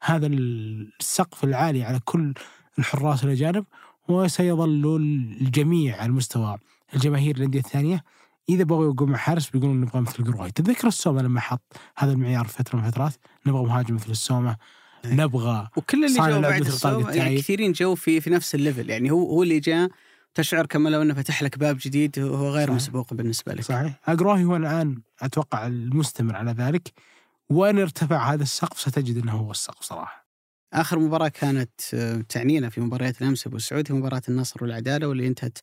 هذا السقف العالي على كل الحراس الاجانب وسيظل الجميع على مستوى الجماهير الأندية الثانية. إذا بغوا يوقعوا مع حارس بيقولون نبغى مثل قروهي تذكر السومة لما حط هذا المعيار في فترة من الفترات؟ نبغى مهاجم مثل السومة. نبغى وكل اللي لعب بعد مثل طارق السوم يعني. كثيرين جو في في نفس الليفل. يعني هو هو اللي جاء. تشعر كما لو أنه فتح لك باب جديد وهو غير صحيح. مسبوق بالنسبة لك. صحيح. اقراهي هو الآن أتوقع المستمر على ذلك. وإن ارتفع هذا السقف ستجد أنه هو السقف صراحة. آخر مباراة كانت آه، تعنينا في مباريات الأمس أبو سعود هي مباراة النصر والعدالة واللي انتهت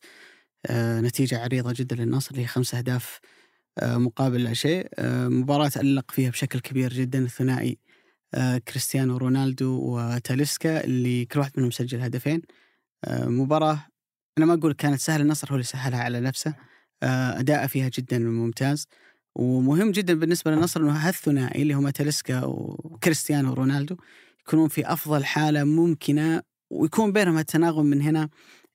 آه، نتيجة عريضة جدا للنصر اللي هي خمس أهداف آه، مقابل لا شيء مباراة ألق فيها بشكل كبير جدا الثنائي كريستيانو رونالدو وتاليسكا اللي كل واحد منهم سجل هدفين مباراة أنا ما أقول كانت سهلة النصر هو اللي سهلها على نفسه آه، اداءه فيها جدا ممتاز ومهم جدا بالنسبة للنصر إنه هالثنائي اللي هم تاليسكا وكريستيانو رونالدو يكونون في أفضل حالة ممكنة ويكون بينهم التناغم من هنا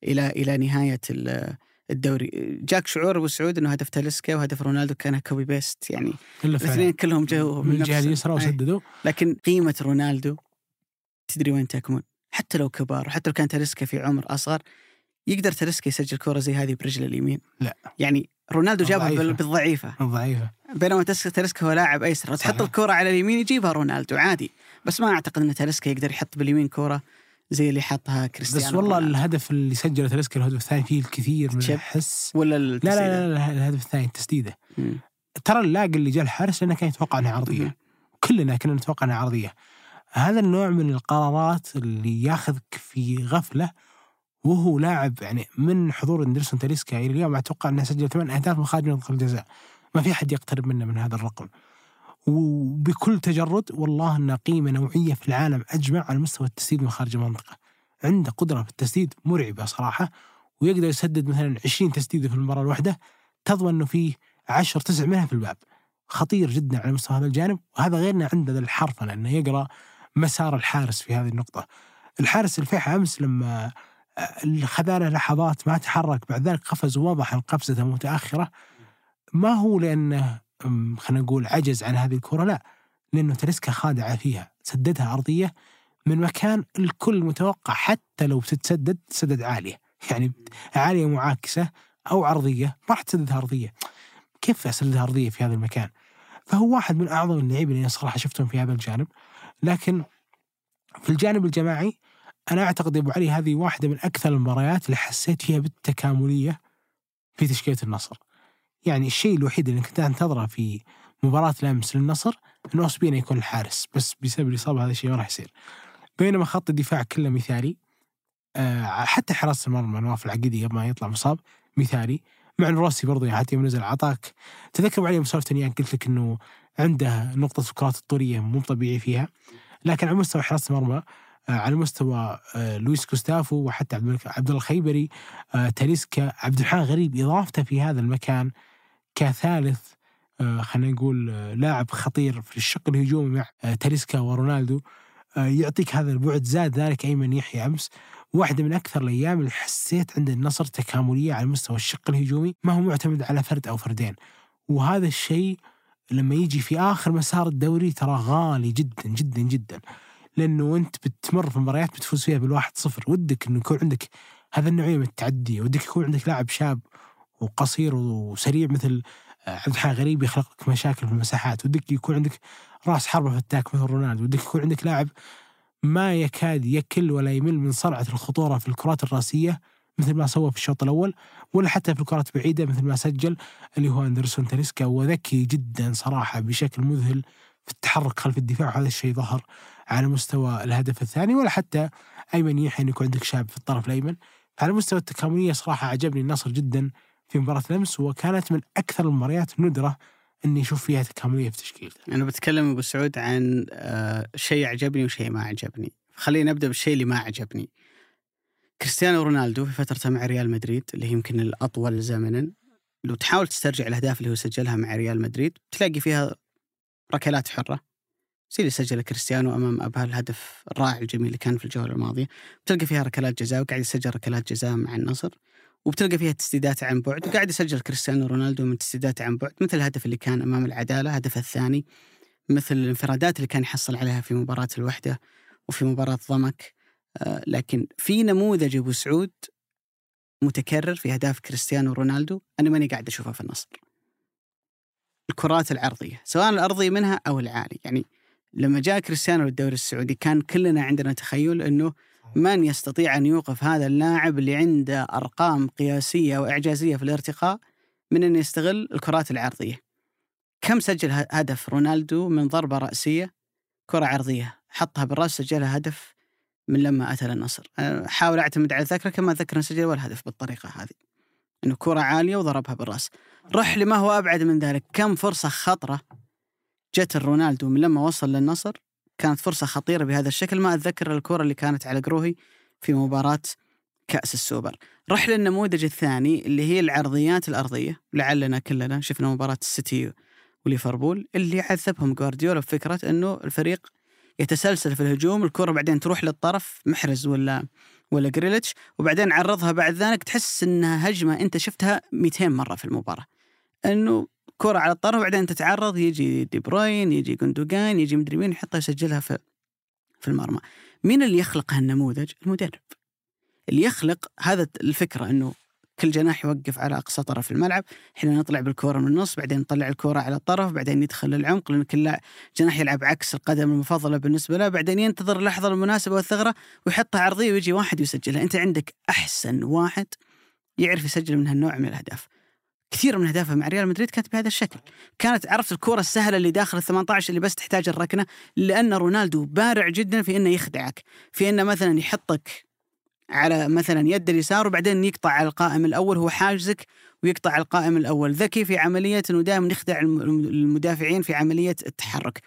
إلى إلى نهاية ال- الدوري. جاك شعور أبو سعود إنه هدف تاليسكا وهدف رونالدو كان copy paste يعني الاثنين كلهم جو من الجهة اليسرى. وسددوا. لكن قيمة رونالدو تدري وين تكمن؟ حتى لو كبار وحتى لو كان تاليسكا في عمر أصغر يقدر تاليسكا يسجل كرة زي هذه برجله اليمين. لا. يعني رونالدو جابها بالضعيفة. الضعيفة. بينما تاليسكا هو لاعب أيسر. تحط. الكرة على اليمين يجيبها رونالدو عادي. بس ما أعتقد إن تاليسكا يقدر يحط باليمين كرة زي اللي حطها كريستيانو بس والله رونالدو. الهدف اللي سجله تلسكا الهدف الثاني فيه الكثير من. الحس ولا لا لا, لا لا الهدف الثاني التسديدة. ترى اللاقي اللي جاء الحارس لأنه كان يتوقع انها مم. عرضيه كلنا كنا نتوقع انها عرضية هذا النوع من القرارات اللي ياخذك في غفلة وهو لاعب يعني من حضور إندرسون تاليسكا إلى اليوم أتوقع إنه سجل ثمان أهداف من خارج منطقه الجزاء ما في أحد يقترب منه من هذا الرقم وبكل تجرد والله انه قيمه نوعية في العالم أجمع على مستوى التسديد من خارج المنطقة. عنده قدرة في التسديد مرعبة صراحة ويقدر يسدد مثلا 20 تسديدة في المباراه الواحدة تضمن أنه فيه 10 تسع منها في الباب. خطير جدا على مستوى هذا الجانب وهذا غير انه عنده ذا الحرفنة انه يقرأ مسار الحارس في هذه النقطة. الحارس الفيحة أمس لما آه، خذانا لحظات ما تحرك بعد ذلك قفز ووضح ان قفزته متاخره ما هو لأنه أم، خلينا نقول عجز عن هذه الكرة لا لأنه تريسكا خادعة فيها سددها أرضية من مكان الكل متوقع حتى لو بتتسدد تسدد عالية. يعني عالية معاكسة أو عرضية ما راح تسددها أرضية. كيف أسددها أرضية في هذا المكان؟ فهو واحد من أعظم اللعيبه اللي صراحة شفتهم في هذا الجانب. لكن في الجانب الجماعي أنا أعتقد أبو علي هذه واحدة من أكثر المباريات اللي حسيت فيها بالتكاملية في تشكيلة النصر. يعني الشيء الوحيد اللي كنت أنتظره في مباراة الأمس للنصر إنه أوسبينا يكون الحارس بس بسبب الاصابه هذا الشيء ما راح يصير. بينما خط الدفاع كله مثالي. آه حتى حراسة المرمى نواف العقيدي قبل ما يطلع مصاب مثالي. مع روسي يعني حتى يوم نزل عطاك. تذكر علي مسولفه اياك قلت لك إنه عنده نقطة الكرات الطولية مو طبيعي فيها. لكن على مستوى حراسة المرمى آه، على مستوى آه، لويس كوستافو وحتى عبد الملك عبد الخيبري آه، تاليسكا عبد الرحمن غريب إضافته في هذا المكان كثالث آه، خلينا نقول آه، لاعب خطير في الشق الهجومي مع آه، تاليسكا ورونالدو. يعطيك هذا البعد زاد ذلك ايمن يحيى أمس. واحدة من أكثر الأيام اللي حسيت عند النصر تكاملية على مستوى الشق الهجومي ما هو معتمد على فرد أو فردين. وهذا الشيء لما يجي في آخر مسار الدوري ترى غالي جدا جدا جدا. لأنه انت بتمر في مباريات بتفوز فيها بالواحد صفر. ودك إنه يكون عندك هذا النوعية من التعدي ودك يكون عندك لاعب شاب وقصير وسريع مثل آه، عبد الحليم غريب يخلق لك مشاكل في المساحات ودك يكون عندك راس حربة فتاك مثل رونالدو ودك يكون عندك لاعب ما يكاد يكل ولا يمل من صنعة الخطورة في الكرات الرأسية مثل ما سوى في الشوط الأول ولا حتى في الكرات بعيدة مثل ما سجل اللي هو أندرسون تاليسكا وذكي جدا صراحة بشكل مذهل في التحرك خلف الدفاع وهذا الشيء ظهر على مستوى الهدف الثاني ولا حتى أيمن يحيى يكون عندك شاب في الطرف الأيمن. على مستوى التكاملية صراحة عجبني النصر جدا في مباراة الأمس وكانت من أكثر المباريات ندرة إني أشوف فيها تكاملية في تشكيلته. أنا بتكلم أبو سعود عن آه، شيء عجبني وشيء ما عجبني خلينا نبدأ بالشيء اللي ما عجبني كريستيانو رونالدو في فترته مع ريال مدريد اللي هي يمكن الأطول زمنا لو تحاول تسترجع الأهداف اللي هو سجلها مع ريال مدريد تلاقي فيها ركلات حرة. زي اللي سجله كريستيانو أمام أبها الهدف الرائع الجميل اللي كان في الجولة الماضية. بتلقى فيها ركلات جزاء وقاعد يسجل ركلات جزاء مع النصر. وبتلقى فيها تسديدات عن بعد وقاعد يسجل كريستيانو رونالدو من تسديدات عن بعد مثل الهدف اللي كان أمام العدالة هدف الثاني مثل الانفرادات اللي كان يحصل عليها في مباراة الوحدة وفي مباراة ضمك آه، لكن في نموذج أبو سعود متكرر في أهداف كريستيانو رونالدو أنا ماني قاعد اشوفها في النصر. الكرات العرضية سواء الارضي منها أو العالي يعني لما جاء كريستيانو للدوري السعودي كان كلنا عندنا تخيل إنه من يستطيع أن يوقف هذا اللاعب اللي عنده أرقام قياسية وإعجازية في الارتقاء من انه يستغل الكرات العرضية. كم سجل هدف رونالدو من ضربة رأسية كرة عرضية؟ حطها بالرأس سجلها هدف من لما أتى للنصر أحاول أعتمد على الذاكرة كما انه سجل ولا هدف بالطريقة هذه إنه كرة عالية وضربها بالرأس. رح لما هو أبعد من ذلك كم فرصة خطرة جت رونالدو من لما وصل للنصر؟ كانت فرصة خطيرة بهذا الشكل. ما أتذكر الكره اللي كانت على قروهي في مباراة كأس السوبر. رح للنموذج الثاني اللي هي العرضيات الأرضية لعلنا كلنا شفنا مباراة السيتي وليفربول اللي عذبهم جوارديولا بفكره إنه الفريق يتسلسل في الهجوم الكرة بعدين تروح للطرف محرز ولا ولا جريليتش وبعدين عرضها بعد ذلك. تحس إنها هجمة أنت شفتها 200 مرة في المباراة. إنه كرة على الطرف وبعدين تتعرض يجي دي بروين يجي جندوجان يجي مدري مين يحطها يسجلها في في المرمى. مين اللي يخلق هالنموذج؟ المدرب. اللي يخلق هذا الفكرة إنه كل جناح يوقف على أقصى طرف الملعب. إحنا نطلع بالكورة من النص بعدين نطلع الكورة على الطرف بعدين يدخل للعمق لأن كل جناح يلعب عكس القدم المفضلة بالنسبة له. بعدين ينتظر اللحظة المناسبة والثغرة ويحطها عرضية ويجي واحد ويسجلها أنت عندك أحسن واحد يعرف يسجل من هالنوع من الأهداف. كثير من أهدافها مع ريال مدريد كانت بهذا الشكل. كانت عرفت الكرة السهلة اللي داخل ال 18 اللي بس تحتاج الركنة لأن رونالدو بارع جدا في إنه يخدعك. في إنه مثلا يحطك على مثلا يد اليسار وبعدين يقطع على القائم الأول هو حاجزك ويقطع القائم الأول. ذكي في عملية إنه دائما يخدع المدافعين في عملية التحرك.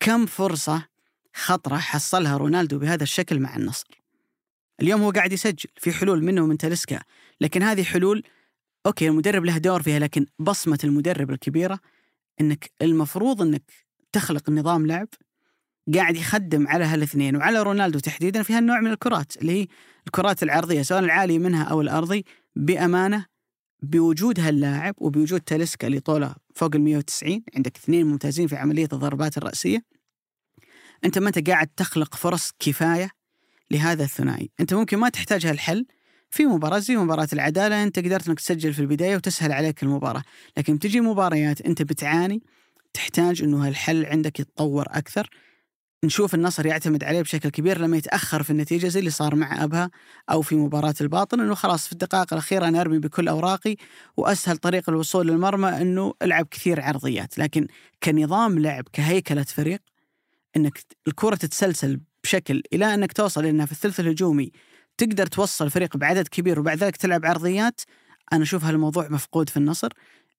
كم فرصة خطرة حصلها رونالدو بهذا الشكل مع النصر؟ اليوم هو قاعد يسجل في حلول منه ومن تلسكا لكن هذه حلول أوكي المدرب له دور فيها لكن بصمة المدرب الكبيرة إنك المفروض إنك تخلق نظام لعب قاعد يخدم على هالاثنين. وعلى رونالدو تحديدا في هالنوع من الكرات اللي هي الكرات العرضية سواء العالي منها أو الأرضي بأمانة بوجود هاللاعب وبوجود تاليسكا اللي طوله فوق ال 190 عندك اثنين ممتازين في عملية الضربات الرأسية. أنت ما أنت قاعد تخلق فرص كفاية لهذا الثنائي. أنت ممكن ما تحتاج هالحل في مباراة زي مباراة العدالة أنت قدرت أنك تسجل في البداية وتسهل عليك المباراة. لكن تجي مباريات أنت بتعاني تحتاج أنه هالحل عندك يتطور أكثر. نشوف النصر يعتمد عليه بشكل كبير لما يتأخر في النتيجة زي اللي صار مع أبها أو في مباراة الباطن إنه خلاص في الدقائق الأخيرة أنا أرمي بكل أوراقي وأسهل طريق الوصول للمرمى إنه ألعب كثير عرضيات. لكن كنظام لعب كهيكلة فريق إنك الكرة تتسلسل بشكل إلى أنك توصل إنها في الثلث الهجومي تقدر توصل فريق بعدد كبير وبعد ذلك تلعب عرضيات. أنا أشوف هالموضوع مفقود في النصر.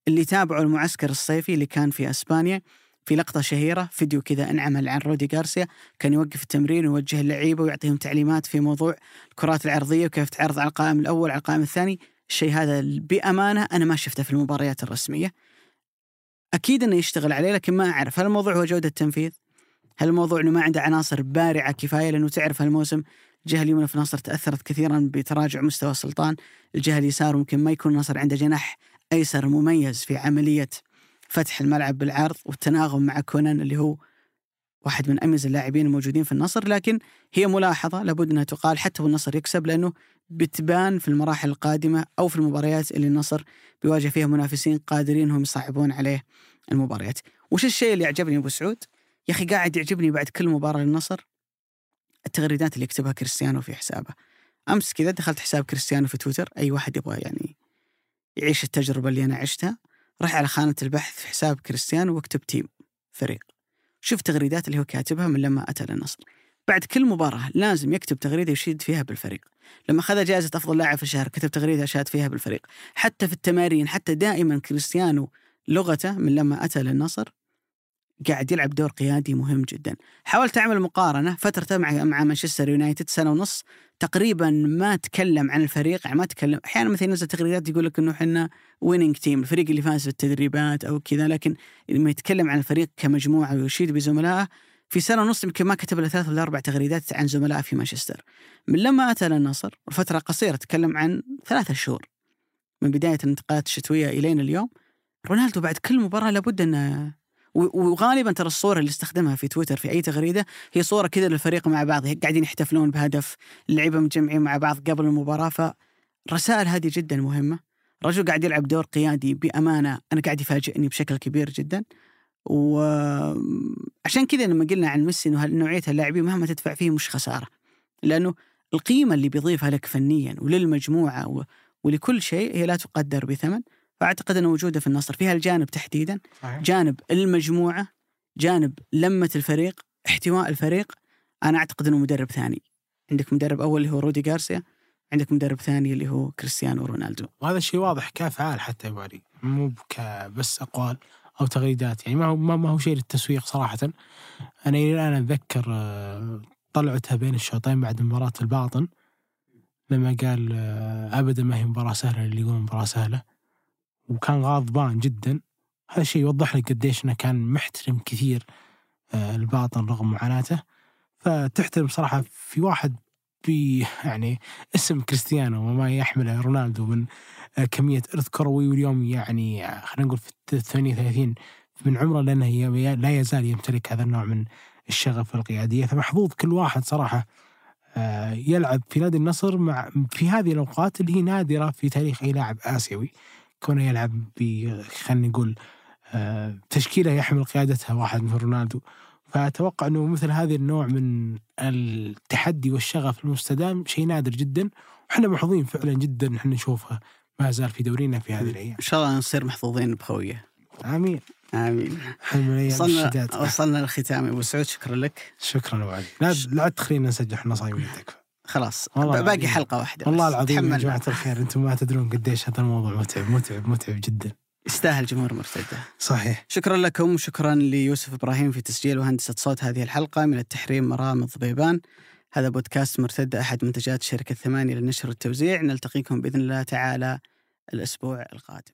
اللي تابعوا المعسكر الصيفي اللي كان في أسبانيا في لقطة شهيرة فيديو كذا انعمل عن رودي غارسيا كان يوقف التمرين ويوجه اللعيبة ويعطيهم تعليمات في موضوع الكرات العرضية وكيف تعرض على القائم الأول على القائم الثاني. الشيء هذا بأمانة أنا ما شفته في المباريات الرسمية. أكيد أنه يشتغل عليه لكن ما أعرف هل الموضوع هو جودة التنفيذ؟ هل الموضوع أنه ما عنده عناصر بارعة كفاية؟ لأنه تعرف هالموسم الجهة اليمنى في نصر تأثرت كثيرا بتراجع مستوى السلطان الجهة اليسار ممكن ما يكون نصر عنده جناح أيسر مميز في عملية فتح الملعب بالعرض والتناغم مع كونان اللي هو واحد من أميز اللاعبين الموجودين في النصر لكن هي ملاحظة لابد أنها تقال حتى والنصر يكسب لأنه بتبان في المراحل القادمة أو في المباريات اللي النصر بيواجه فيها منافسين قادرين هم يصعبون عليه المباريات. وش الشيء اللي عجبني أبو سعود؟ يا أخي قاعد يعجبني بعد كل مباراة للنصر التغريدات اللي يكتبها كريستيانو في حسابه. أمس كذا دخلت حساب كريستيانو في تويتر أي واحد يبغى يعني يعيش التجربة اللي أنا عشتها. راح على خانة البحث في حساب كريستيانو واكتب تيم فريق. شوف تغريدات اللي هو كاتبها من لما أتى للنصر. بعد كل مباراة لازم يكتب تغريدة يشيد فيها بالفريق. لما اخذ جائزة أفضل لاعب في الشهر كتب تغريدة اشاد فيها بالفريق. حتى في التمارين حتى دائما كريستيانو لغته من لما أتى للنصر قاعد يلعب دور قيادي مهم جدا. حاولت أعمل مقارنة فترته مع مع مانشستر يونايتد سنة ونص. تقريبا ما تكلم عن الفريق يعني ما تكلم أحيانا مثلا ينزل تغريدات يقول لك إنه إحنا winning team الفريق اللي فاز في التدريبات أو كذا لكن لما يتكلم عن الفريق كمجموعة ويشيد بزملائه في سنة ونص يمكن ما كتب له ثلاث ولا أربع تغريدات عن زملائه في مانشستر. من لما أتى للنصر فترة قصيرة تكلم عن ثلاثة شهور. من بداية الانتقالات الشتوية الين اليوم رونالدو بعد كل مباراة لابد انه وغالبا ترى الصورة اللي استخدمها في تويتر في أي تغريدة هي صورة كذا للفريق مع بعض قاعدين يحتفلون بهدف اللعيبه متجمعين مع بعض قبل المباراة فالرسائل هذه جدا مهمة. رجل قاعد يلعب دور قيادي بأمانة أنا قاعد يفاجئني بشكل كبير جدا. وعشان كذا لما قلنا عن ميسي إنه نوعية اللاعبين مهما تدفع فيه مش خسارة. لأنه القيمة اللي بيضيفها لك فنيا وللمجموعة و... ولكل شيء هي لا تقدر بثمن. فأعتقد أنه وجوده في النصر. في هالجانب تحديدا. صحيح. جانب المجموعة جانب لمة الفريق احتواء الفريق. أنا أعتقد أنه مدرب ثاني. عندك مدرب أول اللي هو رودي غارسيا عندك مدرب ثاني اللي هو كريستيانو رونالدو. وهذا الشيء واضح كافعال حتى يا أبو علي مو بس أقوال أو تغريدات. يعني ما هو ما ما هو شيء للتسويق صراحة. أنا إلى الآن أتذكر آه، طلعتها بين الشوطين بعد مباراة الباطن. لما قال آه، أبدا ما هي مباراة سهلة اللي يقول مباراة سهلة. وكان غاضبان جدا. هذا الشيء يوضح لك قديش إنه كان محترم كثير آه، الباطن رغم معاناته. فتحترم صراحة في واحد في يعني اسم كريستيانو وما يحمله رونالدو من آه، كمية إرث كروي واليوم يعني آه، خلينا نقول في ال 38 من عمره لأنه لا يزال يمتلك هذا النوع من الشغف والقيادية. فمحظوظ كل واحد صراحة يلعب في نادي النصر مع في هذه الأوقات اللي هي نادرة في تاريخ أي لاعب آسيوي. كونه يلعب ب خلينا نقول آه، تشكيلة يحمل قيادتها واحد مثل رونالدو. فأتوقع إنه مثل هذا النوع من التحدي والشغف المستدام شيء نادر جدا وإحنا محظوظين فعلا جدا إحنا نشوفه ما زال في دورينا في هذه الأيام. إن شاء الله نصير محظوظين بخويه آمين. آمين. وصلنا وصلنا للختام أبو سعود شكرا لك. شكرا أبو علي. لا لا تخلينا نسجل إحنا صايمين تكفى. خلاص والله باقي. حلقة واحدة والله. العظيم يا. جماعة الخير أنتم ما تدرون قديش هذا الموضوع متعب متعب متعب جدا يستاهل جمهور مرتدة صحيح شكرا لكم وشكرا ليوسف إبراهيم في تسجيل وهندسة صوت هذه الحلقة من التحريم مرام ضبيبان هذا بودكاست مرتدة أحد منتجات شركة ثمانيه للنشر والتوزيع نلتقيكم بإذن الله تعالى الأسبوع القادم